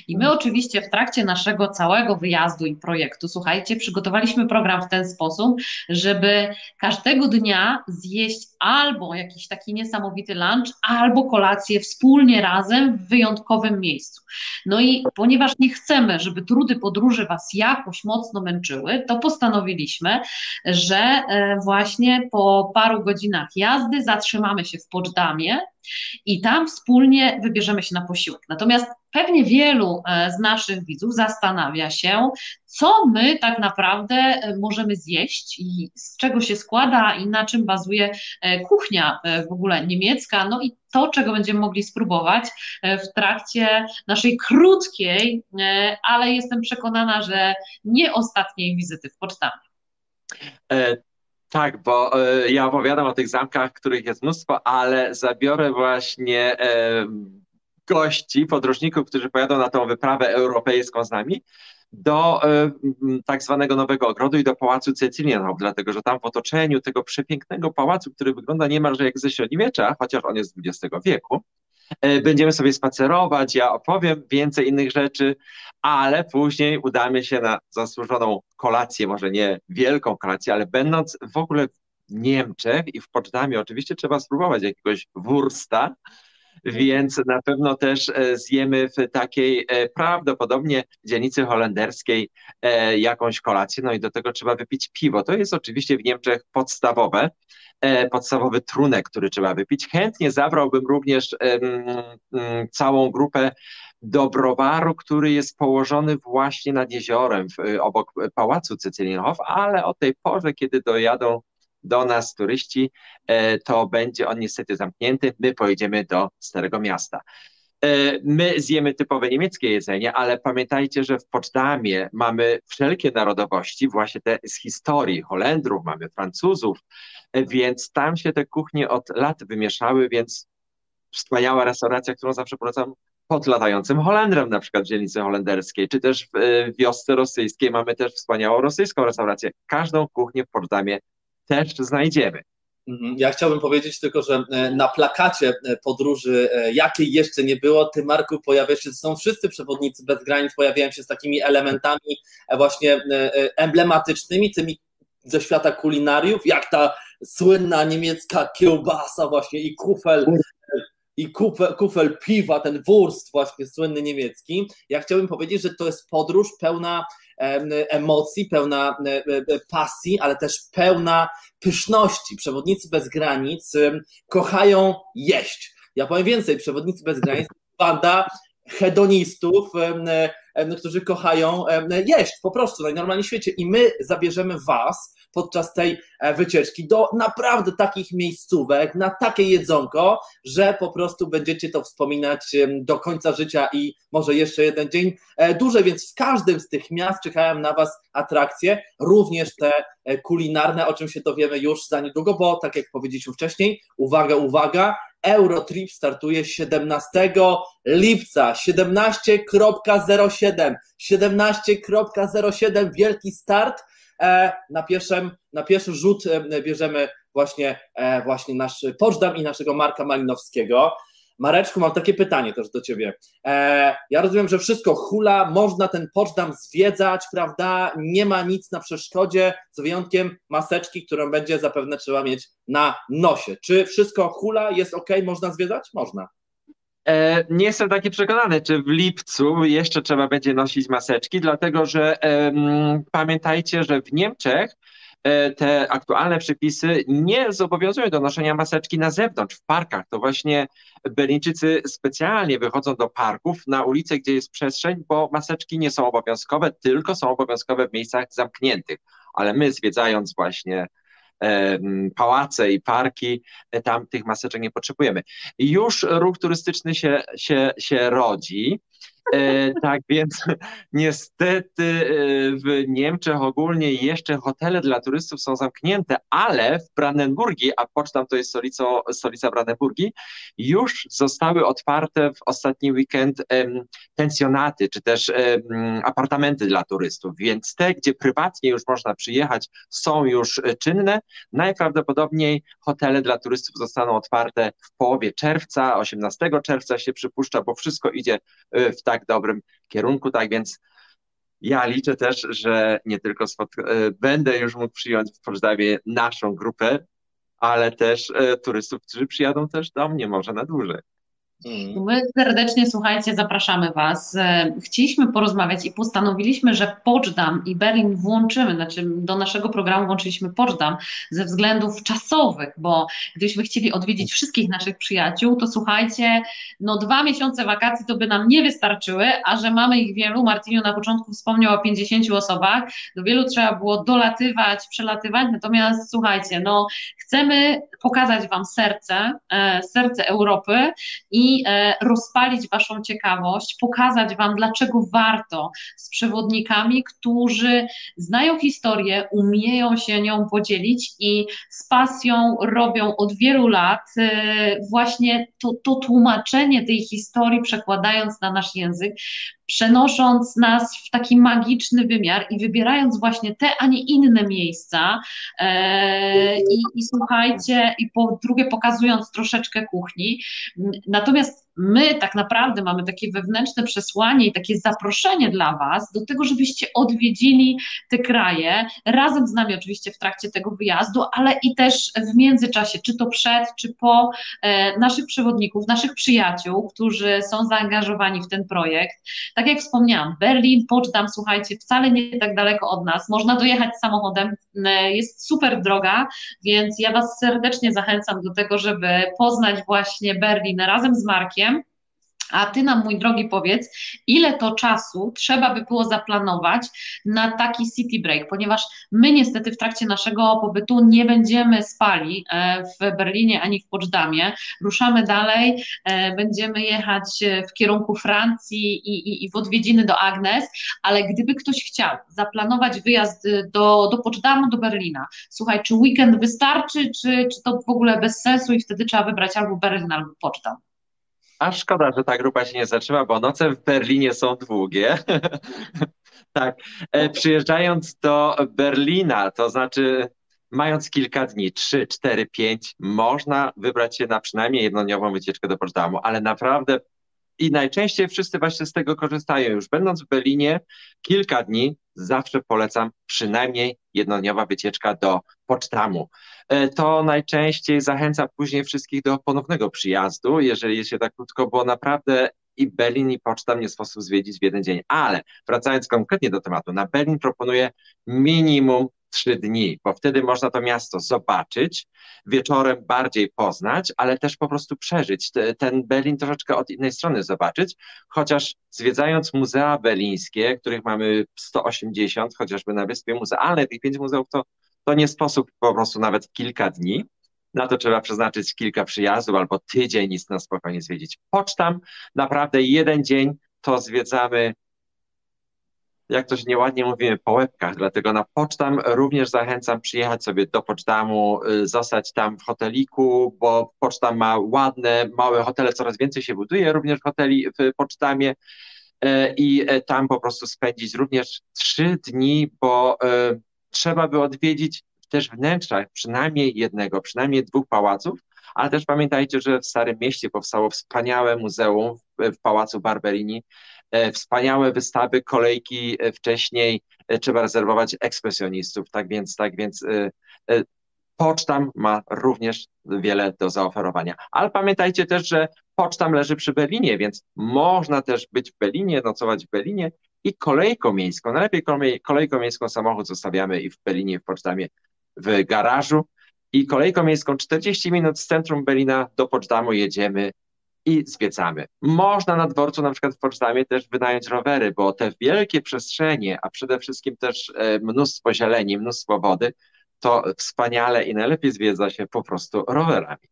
I my mhm. oczywiście w trakcie naszego całego wyjazdu i projektu, słuchajcie, przygotowaliśmy program w ten sposób, żeby każdego dnia zjeść albo jakiś taki niesamowity lunch, albo kolację wspólnie razem w wyjątkowym miejscu. No i ponieważ nie chcemy, żeby trudy podróży Was jakoś mocno męczyły, to postanowiliśmy, że E, właśnie po paru godzinach jazdy zatrzymamy się w Poczdamie i tam wspólnie wybierzemy się na posiłek. Natomiast pewnie wielu e, z naszych widzów zastanawia się, co my tak naprawdę e, możemy zjeść i z czego się składa i na czym bazuje kuchnia w ogóle niemiecka, no i to, czego będziemy mogli spróbować w trakcie naszej krótkiej, ale jestem przekonana, że nie ostatniej wizyty w Pocztamie. Tak, bo e, ja opowiadam o tych zamkach, których jest mnóstwo, ale zabiorę właśnie e, gości, podróżników, którzy pojadą na tą wyprawę europejską z nami, do e, tak zwanego Nowego Ogrodu i do Pałacu Cecilienhof, dlatego że tam w otoczeniu tego przepięknego pałacu, który wygląda niemalże jak ze średniowiecza, chociaż on jest z XX wieku, będziemy sobie spacerować, ja opowiem więcej innych rzeczy, ale później udamy się na zasłużoną kolację, może nie wielką kolację, ale będąc w ogóle w Niemczech i w Poczdamie oczywiście trzeba spróbować jakiegoś wursta, więc na pewno też e, zjemy w takiej e, prawdopodobnie dzielnicy holenderskiej e, jakąś kolację, no i do tego trzeba wypić piwo. To jest oczywiście w Niemczech podstawowe, podstawowy trunek, który trzeba wypić. Chętnie zabrałbym również całą grupę do browaru, który jest położony właśnie nad jeziorem, obok pałacu Cecylinhof, ale o tej porze, kiedy dojadą do nas turyści, e, to będzie on niestety zamknięty. My pojedziemy do Starego Miasta. E, my zjemy typowe niemieckie jedzenie, ale pamiętajcie, że w Poczdamie mamy wszelkie narodowości, właśnie te z historii, Holendrów, mamy Francuzów, e, więc tam się te kuchnie od lat wymieszały, więc wspaniała restauracja, którą zawsze polecam pod latającym Holendrem, na przykład w dzielnicy holenderskiej, czy też w wiosce rosyjskiej mamy też wspaniałą rosyjską restaurację. Każdą kuchnię w Poczdamie też znajdziemy. Mhm. Ja chciałbym powiedzieć tylko, że e, na plakacie e, podróży, e, jakiej jeszcze nie było, ty Marku pojawia się, są wszyscy przewodnicy bez granic, pojawiają się z takimi elementami właśnie emblematycznymi, tymi ze świata kulinariów, jak ta słynna niemiecka kiełbasa właśnie i kufel i kufel, kufel piwa, ten wurst właśnie słynny niemiecki. Ja chciałbym powiedzieć, że to jest podróż pełna emocji, pełna pasji, ale też pełna pyszności. Przewodnicy bez granic kochają jeść. Ja powiem więcej, przewodnicy bez granic, banda hedonistów, którzy kochają jeść po prostu na normalnym świecie i my zabierzemy was podczas tej e, wycieczki do naprawdę takich miejscówek, na takie jedzonko, że po prostu będziecie to wspominać do końca życia i może jeszcze jeden dzień e, dłużej, więc w każdym z tych miast czekają na Was atrakcje, również te e, kulinarne, o czym się dowiemy już za niedługo, bo tak jak powiedzieliśmy wcześniej, uwaga, uwaga, Eurotrip startuje 17 lipca, 17.07, 17.07, wielki start, na, pierwszym, na pierwszy rzut e, bierzemy właśnie, e, właśnie nasz Poczdam i naszego Marka Malinowskiego. Mareczku, mam takie pytanie też do Ciebie. ja rozumiem, że wszystko hula, można ten Poczdam zwiedzać, prawda? Nie ma nic na przeszkodzie, z wyjątkiem maseczki, którą będzie zapewne trzeba mieć na nosie. Czy wszystko hula, jest ok, można zwiedzać? Można. E, nie jestem taki przekonany, czy w lipcu jeszcze trzeba będzie nosić maseczki, dlatego że pamiętajcie, że w Niemczech e, te aktualne przepisy nie zobowiązują do noszenia maseczki na zewnątrz, w parkach. To właśnie Berlińczycy specjalnie wychodzą do parków, na ulicę, gdzie jest przestrzeń, bo maseczki nie są obowiązkowe, tylko są obowiązkowe w miejscach zamkniętych. Ale my zwiedzając właśnie pałace i parki, e, tam tych maseczek nie potrzebujemy. Już ruch turystyczny się, się, się rodzi. E, tak więc niestety e, w Niemczech ogólnie jeszcze hotele dla turystów są zamknięte, ale w Brandenburgii, a Poczdam to jest stolicą, stolica Brandenburgii, już zostały otwarte w ostatni weekend pensjonaty, czy też apartamenty dla turystów, więc te, gdzie prywatnie już można przyjechać, są już czynne. Najprawdopodobniej hotele dla turystów zostaną otwarte w połowie czerwca, 18 czerwca się przypuszcza, bo wszystko idzie e, w tak dobrym kierunku, tak więc ja liczę też, że nie tylko e, będę już mógł przyjąć w Poczdawie naszą grupę, ale też e, turystów, którzy przyjadą też do mnie może na dłużej. Mhm. My serdecznie, słuchajcie, zapraszamy Was. E, chcieliśmy porozmawiać i postanowiliśmy, że Poczdam i Berlin włączymy, znaczy do naszego programu włączyliśmy Poczdam ze względów czasowych, bo gdybyśmy chcieli odwiedzić wszystkich naszych przyjaciół, to słuchajcie, no dwa miesiące wakacji to by nam nie wystarczyły, a że mamy ich wielu, Martiniu na początku wspomniał o 50 osobach, do wielu trzeba było dolatywać, przelatywać, natomiast słuchajcie, no chcemy pokazać Wam serce, e, serce Europy i e, rozpalić Waszą ciekawość, pokazać Wam, dlaczego warto z przewodnikami, którzy znają historię, umieją się nią podzielić i z pasją robią od wielu lat e, właśnie to, to tłumaczenie tej historii, przekładając na nasz język, przenosząc nas w taki magiczny wymiar i wybierając właśnie te, a nie inne miejsca e, i, i słuchajcie, i po drugie pokazując troszeczkę kuchni. Natomiast my tak naprawdę mamy takie wewnętrzne przesłanie i takie zaproszenie dla Was do tego, żebyście odwiedzili te kraje, razem z nami oczywiście w trakcie tego wyjazdu, ale i też w międzyczasie, czy to przed, czy po e, naszych przewodników, naszych przyjaciół, którzy są zaangażowani w ten projekt. Tak jak wspomniałam, Berlin, Poczdam, słuchajcie, wcale nie tak daleko od nas, można dojechać samochodem, e, jest super droga, więc ja Was serdecznie zachęcam do tego, żeby poznać właśnie Berlin razem z Markiem. A ty nam, mój drogi, powiedz, ile to czasu trzeba by było zaplanować na taki city break, ponieważ my niestety w trakcie naszego pobytu nie będziemy spali e, w Berlinie ani w Poczdamie. Ruszamy dalej, e, będziemy jechać w kierunku Francji i, i, i w odwiedziny do Agnes, ale gdyby ktoś chciał zaplanować wyjazd do, do Poczdamu, do Berlina, słuchaj, czy weekend wystarczy, czy, czy to w ogóle bez sensu i wtedy trzeba wybrać albo Berlin, albo Poczdam? A szkoda, że ta grupa się nie zatrzyma, bo noce w Berlinie są długie. tak. E, przyjeżdżając do Berlina, to znaczy mając kilka dni, 3, 4, 5, można wybrać się na przynajmniej jednodniową wycieczkę do Potsdamu, ale naprawdę i najczęściej wszyscy właśnie z tego korzystają. Już będąc w Berlinie kilka dni, zawsze polecam przynajmniej jednodniowa wycieczka do Pocztamu. E, to najczęściej zachęca później wszystkich do ponownego przyjazdu, jeżeli się tak krótko, bo naprawdę i Berlin i Pocztam nie sposób zwiedzić w jeden dzień. Ale wracając konkretnie do tematu, na Berlin proponuję minimum trzy dni, bo wtedy można to miasto zobaczyć, wieczorem bardziej poznać, ale też po prostu przeżyć, ten Berlin troszeczkę od innej strony zobaczyć, chociaż zwiedzając muzea berlińskie, których mamy 180, chociażby na Wyspie Muzealnej, tych pięć muzeów, to, to nie sposób po prostu nawet kilka dni, na to trzeba przeznaczyć kilka przyjazdów albo tydzień i na spokojnie zwiedzić. Pocztam, naprawdę jeden dzień to zwiedzamy jak się nieładnie mówimy, po łebkach, dlatego na Pocztam również zachęcam przyjechać sobie do Pocztamu, y, zostać tam w hoteliku, bo Pocztam ma ładne, małe hotele, coraz więcej się buduje również hoteli w Pocztamie y, i y, tam po prostu spędzić również trzy dni, bo trzeba by odwiedzić też wnętrza przynajmniej jednego, przynajmniej dwóch pałaców, ale też pamiętajcie, że w Starym Mieście powstało wspaniałe muzeum w, Pałacu Barberini, wspaniałe wystawy, kolejki e, wcześniej, e, trzeba rezerwować ekspresjonistów, tak więc, tak więc Pocztam ma również wiele do zaoferowania. Ale pamiętajcie też, że pocztam leży przy Berlinie, więc można też być w Berlinie, nocować w Berlinie i kolejką miejską. Najlepiej kolejką miejską samochód zostawiamy i w Berlinie, w pocztamie w garażu. I kolejką miejską 40 minut z centrum Berlina do Pocztamu jedziemy i zwiedzamy. Można na dworcu, na przykład w Poczdamie, też wynająć rowery, bo te wielkie przestrzenie, a przede wszystkim też e, mnóstwo zieleni, mnóstwo wody, to wspaniale i najlepiej zwiedza się po prostu rowerami.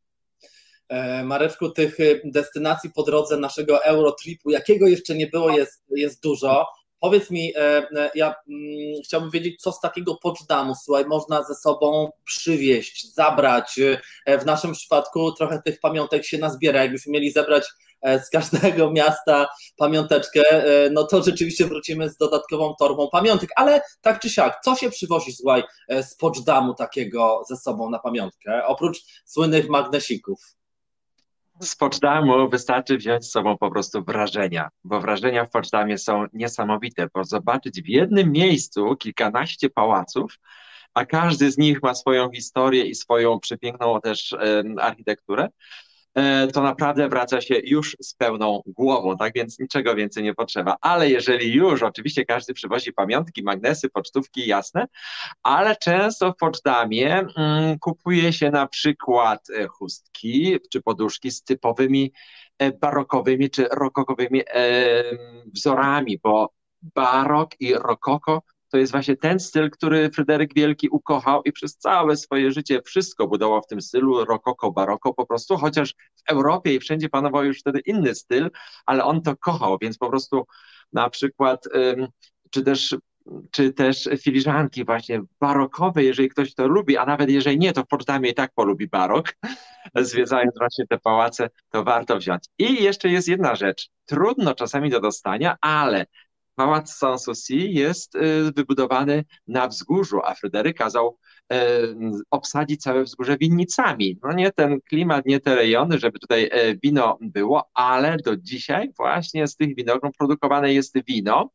E, Mareczku, tych e, destynacji po drodze naszego Eurotripu, jakiego jeszcze nie było, jest, jest dużo. Powiedz mi, e, e, ja mm, chciałbym wiedzieć, co z takiego Poczdamu, słuchaj, można ze sobą przywieźć, zabrać. E, w naszym przypadku trochę tych pamiątek się nazbiera. Jakbyśmy mieli zebrać z każdego miasta pamiąteczkę, no to rzeczywiście wrócimy z dodatkową torbą pamiątek, ale tak czy siak, co się przywozi, słuchaj, z Poczdamu takiego ze sobą na pamiątkę, oprócz słynnych magnesików? Z Poczdamu wystarczy wziąć z sobą po prostu wrażenia, bo wrażenia w Poczdamie są niesamowite, bo zobaczyć w jednym miejscu kilkanaście pałaców, a każdy z nich ma swoją historię i swoją przepiękną też architekturę, to naprawdę wraca się już z pełną głową, tak więc niczego więcej nie potrzeba. Ale jeżeli już, oczywiście każdy przywozi pamiątki, magnesy, pocztówki, jasne, ale często w pocztamie mm, kupuje się na przykład e, chustki czy poduszki z typowymi e, barokowymi czy rokokowymi e, wzorami, bo barok i rokoko to jest właśnie ten styl, który Fryderyk Wielki ukochał i przez całe swoje życie wszystko budował w tym stylu rokoko, baroko po prostu, chociaż w Europie i wszędzie panował już wtedy inny styl, ale on to kochał, więc po prostu na przykład czy też czy też filiżanki właśnie barokowe, jeżeli ktoś to lubi, a nawet jeżeli nie, to w Potsdamie i tak polubi barok, zwiedzając właśnie te pałace, to warto wziąć. I jeszcze jest jedna rzecz, trudno czasami do dostania, ale pałac Sanssouci jest wybudowany na wzgórzu, a Fryderyk kazał obsadzić całe wzgórze winnicami. No nie ten klimat, nie te rejony, żeby tutaj wino było, ale do dzisiaj właśnie z tych winogron produkowane jest wino,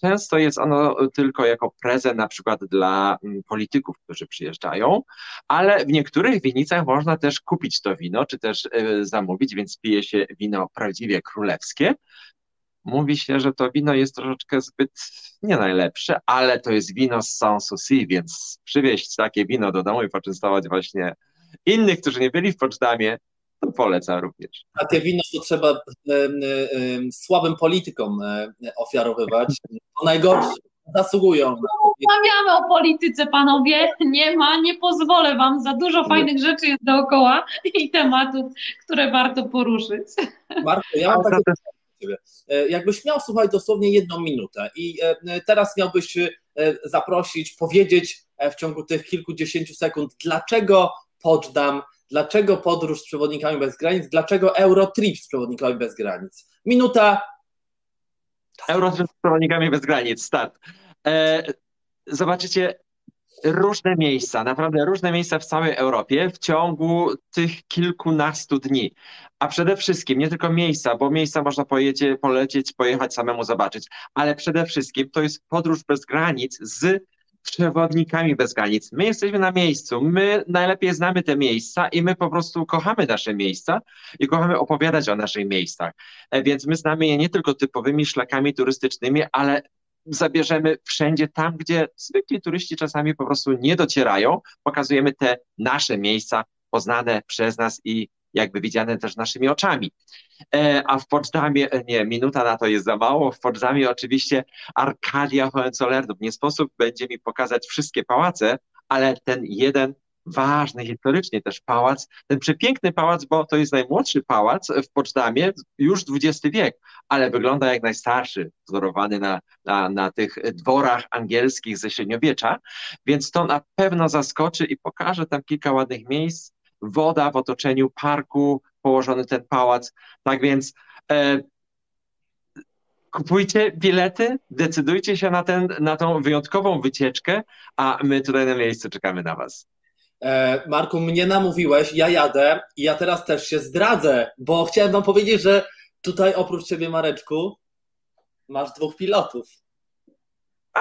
Często jest ono tylko jako prezent na przykład dla mm, polityków, którzy przyjeżdżają, ale w niektórych winnicach można też kupić to wino, czy też zamówić, więc pije się wino prawdziwie królewskie. Mówi się, że to wino jest troszeczkę zbyt nie najlepsze, ale to jest wino z Sanssouci, więc przywieźć takie wino do domu i poczęstować właśnie innych, którzy nie byli w Poczdamie, to polecam również. Takie wino to trzeba e, e, słabym politykom e, ofiarowywać. To najgorsze. Zasługują. Rozmawiamy o polityce, panowie. Nie ma, nie pozwolę wam. Za dużo fajnych rzeczy jest dookoła i tematów, które warto poruszyć. Marko, ja mam takie ciebie. Jakbyś miał, słuchaj, dosłownie jedną minutę i teraz miałbyś zaprosić, powiedzieć w ciągu tych kilkudziesięciu sekund, dlaczego Poczdam Dlaczego podróż z przewodnikami bez granic? Dlaczego Eurotrip z przewodnikami bez granic? Minuta. Eurotrip z przewodnikami bez granic, start. E, zobaczycie różne miejsca, naprawdę różne miejsca w całej Europie w ciągu tych kilkunastu dni. A przede wszystkim nie tylko miejsca, bo miejsca można pojecie, polecieć, pojechać samemu zobaczyć, ale przede wszystkim to jest podróż bez granic z przewodnikami bez granic. My jesteśmy na miejscu, my najlepiej znamy te miejsca i my po prostu kochamy nasze miejsca i kochamy opowiadać o naszych miejscach. E, więc my znamy je nie tylko typowymi szlakami turystycznymi, ale zabierzemy wszędzie tam, gdzie zwykli turyści czasami po prostu nie docierają. Pokazujemy te nasze miejsca poznane przez nas i jakby widziane też naszymi oczami. E, a w Poczdamie, e, nie, minuta na to jest za mało, w Poczdamie oczywiście Arkadia Hohenzollernów. Nie sposób będzie mi pokazać wszystkie pałace, ale ten jeden ważny historycznie też pałac, ten przepiękny pałac, bo to jest najmłodszy pałac w Poczdamie, już XX wiek, ale wygląda jak najstarszy, wzorowany na, na, na tych dworach angielskich ze średniowiecza, więc to na pewno zaskoczy i pokaże tam kilka ładnych miejsc, woda w otoczeniu parku, położony ten pałac. Tak więc e, kupujcie bilety, decydujcie się na, ten, na tą wyjątkową wycieczkę, a my tutaj na miejscu czekamy na Was. E, Marku, mnie namówiłeś, ja jadę i ja teraz też się zdradzę, bo chciałem Wam powiedzieć, że tutaj oprócz Ciebie, Mareczku, masz dwóch pilotów. A!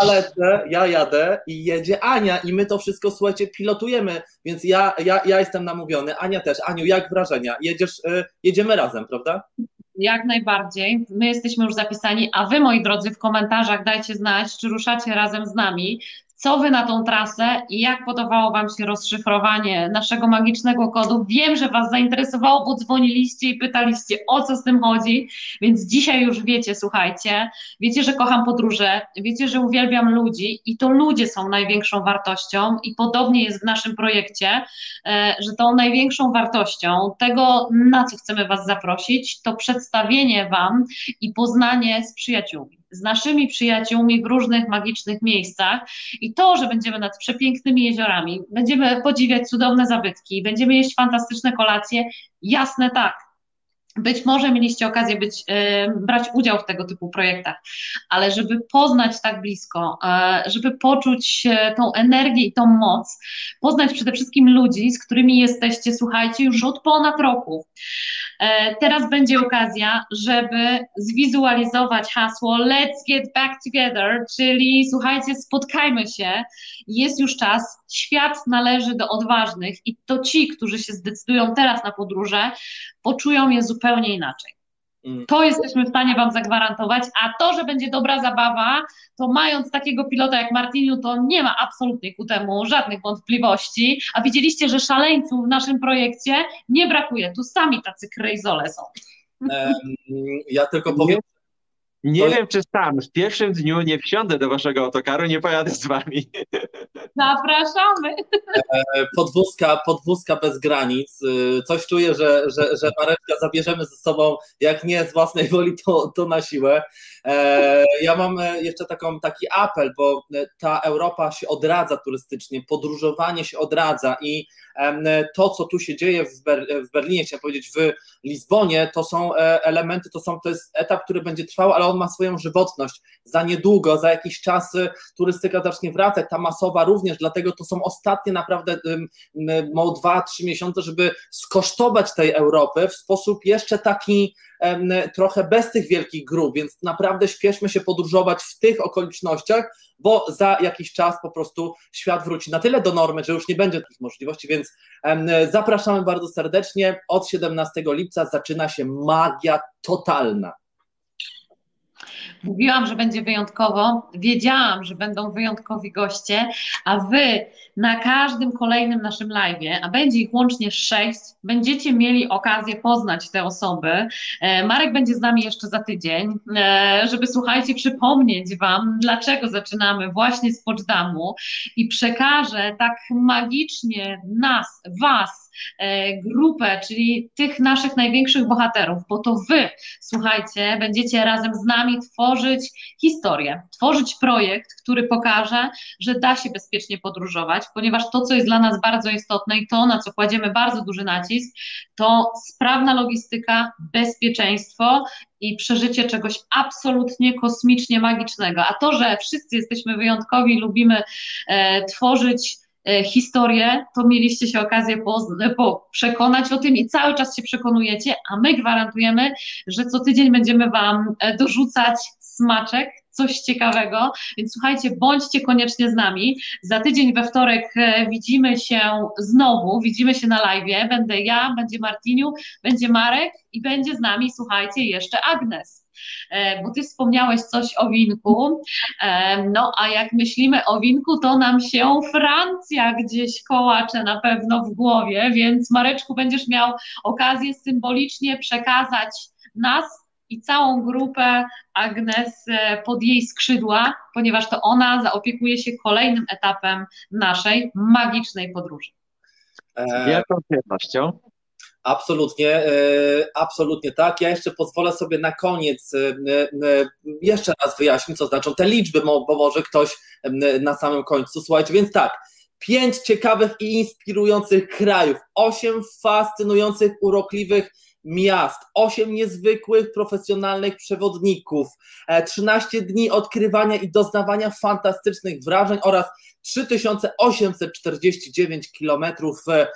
Ja lecę, ja jadę i jedzie Ania i my to wszystko, słuchajcie, pilotujemy, więc ja, ja, ja jestem namówiony, Ania też. Aniu, jak wrażenia? Jedziesz, y, jedziemy razem, prawda? Jak najbardziej. My jesteśmy już zapisani, a wy, moi drodzy, w komentarzach dajcie znać, czy ruszacie razem z nami. Co wy na tą trasę i jak podobało wam się rozszyfrowanie naszego magicznego kodu? Wiem, że was zainteresowało, bo dzwoniliście i pytaliście, o co z tym chodzi, więc dzisiaj już wiecie, słuchajcie, wiecie, że kocham podróże, wiecie, że uwielbiam ludzi i to ludzie są największą wartością i podobnie jest w naszym projekcie, e, że tą największą wartością tego, na co chcemy was zaprosić, to przedstawienie wam i poznanie z przyjaciółmi z naszymi przyjaciółmi w różnych magicznych miejscach i to, że będziemy nad przepięknymi jeziorami, będziemy podziwiać cudowne zabytki, będziemy jeść fantastyczne kolacje, jasne tak, być może mieliście okazję być, e, brać udział w tego typu projektach, ale żeby poznać tak blisko, e, żeby poczuć tą energię i tą moc, poznać przede wszystkim ludzi, z którymi jesteście, słuchajcie, już od ponad roku. E, teraz będzie okazja, żeby zwizualizować hasło Let's get back together, czyli słuchajcie, spotkajmy się. Jest już czas, świat należy do odważnych i to ci, którzy się zdecydują teraz na podróże, poczują je zupełnie inaczej. Mm. To jesteśmy w stanie Wam zagwarantować, a to, że będzie dobra zabawa, to mając takiego pilota jak Martiniu, to nie ma absolutnie ku temu żadnych wątpliwości. A widzieliście, że szaleńców w naszym projekcie nie brakuje. Tu sami tacy krejzole są. Ja tylko powiem, nie to... wiem, czy sam w pierwszym dniu nie wsiądę do waszego autokaru, nie pojadę z wami. Zapraszamy. E, podwózka, podwózka bez granic. E, coś czuję, że, że, że Mareczka zabierzemy ze sobą, jak nie z własnej woli, to, to na siłę. E, ja mam jeszcze taką, taki apel, bo ta Europa się odradza turystycznie, podróżowanie się odradza i to, co tu się dzieje w, Ber w Berlinie, chciałem powiedzieć w Lizbonie, to są elementy, to, są, to jest etap, który będzie trwał, ale on on ma swoją żywotność. Za niedługo, za jakiś czas turystyka zacznie wracać, ta masowa również, dlatego to są ostatnie naprawdę mo dwa, trzy miesiące, żeby skosztować tej Europy w sposób jeszcze taki trochę bez tych wielkich grup, więc naprawdę śpieszmy się podróżować w tych okolicznościach, bo za jakiś czas po prostu świat wróci na tyle do normy, że już nie będzie takich możliwości, więc zapraszamy bardzo serdecznie. Od 17 lipca zaczyna się magia totalna. Mówiłam, że będzie wyjątkowo, wiedziałam, że będą wyjątkowi goście, a wy na każdym kolejnym naszym live, a będzie ich łącznie sześć, będziecie mieli okazję poznać te osoby. E, Marek będzie z nami jeszcze za tydzień, e, żeby słuchajcie, przypomnieć wam, dlaczego zaczynamy właśnie z Poczdamу i przekażę tak magicznie nas, was, grupę, czyli tych naszych największych bohaterów, bo to wy, słuchajcie, będziecie razem z nami tworzyć historię, tworzyć projekt, który pokaże, że da się bezpiecznie podróżować, ponieważ to, co jest dla nas bardzo istotne i to, na co kładziemy bardzo duży nacisk, to sprawna logistyka, bezpieczeństwo i przeżycie czegoś absolutnie kosmicznie magicznego. A to, że wszyscy jesteśmy wyjątkowi, lubimy e, tworzyć E, historię, to mieliście się okazję po, przekonać o tym i cały czas się przekonujecie, a my gwarantujemy, że co tydzień będziemy Wam e, dorzucać smaczek, coś ciekawego, więc słuchajcie, bądźcie koniecznie z nami. Za tydzień we wtorek e, widzimy się znowu, widzimy się na live. Będę ja, będzie Martiniu, będzie Marek i będzie z nami, słuchajcie, jeszcze Agnes. E, bo ty wspomniałeś coś o winku, e, no a jak myślimy o winku, to nam się Francja gdzieś kołacze na pewno w głowie, więc Mareczku będziesz miał okazję symbolicznie przekazać nas i całą grupę Agnes e, pod jej skrzydła, ponieważ to ona zaopiekuje się kolejnym etapem naszej magicznej podróży. Z wielką przyjemnością. Absolutnie, e, absolutnie tak. Ja jeszcze pozwolę sobie na koniec e, e, jeszcze raz wyjaśnić, co znaczą te liczby, bo może ktoś na samym końcu. Słuchajcie, więc tak, pięć ciekawych i inspirujących krajów, osiem fascynujących, urokliwych miast, 8 niezwykłych profesjonalnych przewodników, 13 dni odkrywania i doznawania fantastycznych wrażeń oraz 3849 kilometrów e,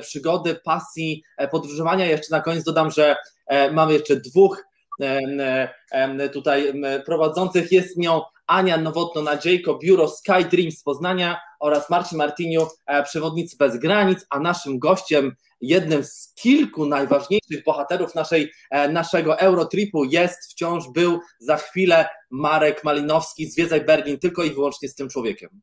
przygody, pasji, e, podróżowania. Jeszcze na koniec dodam, że e, mamy jeszcze dwóch tutaj prowadzących. Jest nią Ania Nowotno-Nadziejko, biuro Sky Dreams Poznania oraz Marcin Martiniu, przewodnicy bez granic, a naszym gościem, jednym z kilku najważniejszych bohaterów naszej, naszego Eurotripu jest, wciąż był za chwilę Marek Malinowski, Zwiedzaj Berlin, tylko i wyłącznie z tym człowiekiem.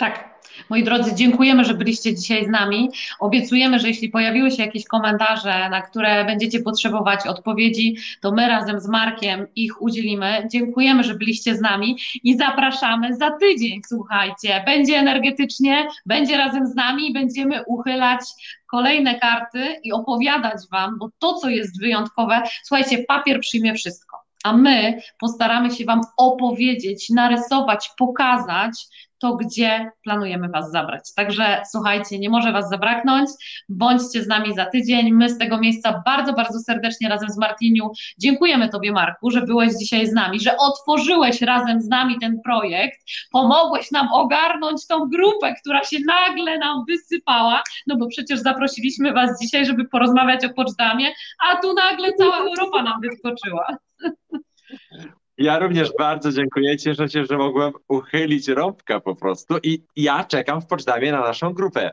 Tak. Moi drodzy, dziękujemy, że byliście dzisiaj z nami. Obiecujemy, że jeśli pojawiły się jakieś komentarze, na które będziecie potrzebować odpowiedzi, to my razem z Markiem ich udzielimy. Dziękujemy, że byliście z nami i zapraszamy za tydzień. Słuchajcie, będzie energetycznie, będzie razem z nami i będziemy uchylać kolejne karty i opowiadać Wam, bo to, co jest wyjątkowe, słuchajcie, papier przyjmie wszystko. A my postaramy się Wam opowiedzieć, narysować, pokazać, to gdzie planujemy Was zabrać. Także słuchajcie, nie może Was zabraknąć, bądźcie z nami za tydzień. My z tego miejsca bardzo, bardzo serdecznie razem z Martiniu dziękujemy Tobie, Marku, że byłeś dzisiaj z nami, że otworzyłeś razem z nami ten projekt, pomogłeś nam ogarnąć tą grupę, która się nagle nam wysypała, no bo przecież zaprosiliśmy Was dzisiaj, żeby porozmawiać o Poczdamie, a tu nagle cała Europa nam wyskoczyła. Ja również bardzo dziękuję. Cieszę się, że mogłem uchylić rąbka po prostu i ja czekam w Poczdamie na naszą grupę.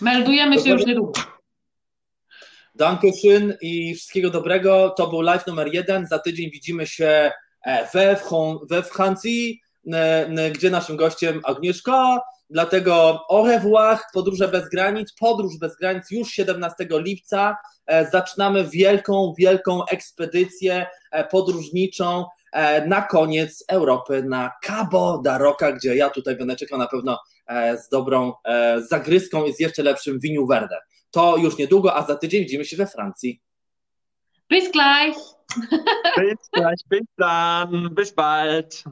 Meldujemy się już niedługo. Dankeschön i wszystkiego dobrego. To był live numer jeden. Za tydzień widzimy się e, we, we Francji, gdzie naszym gościem Agnieszka. Dlatego au revoir, Podróże bez granic. Podróż bez granic już 17 lipca. E, zaczynamy wielką, wielką ekspedycję e, podróżniczą e, na koniec Europy, na Cabo da Roca, gdzie ja tutaj będę czekał na pewno z dobrą zagryską i z jeszcze lepszym winiu verde. To już niedługo, a za tydzień widzimy się we Francji. Bis gleich! Bis gleich, bis dann, bis bald.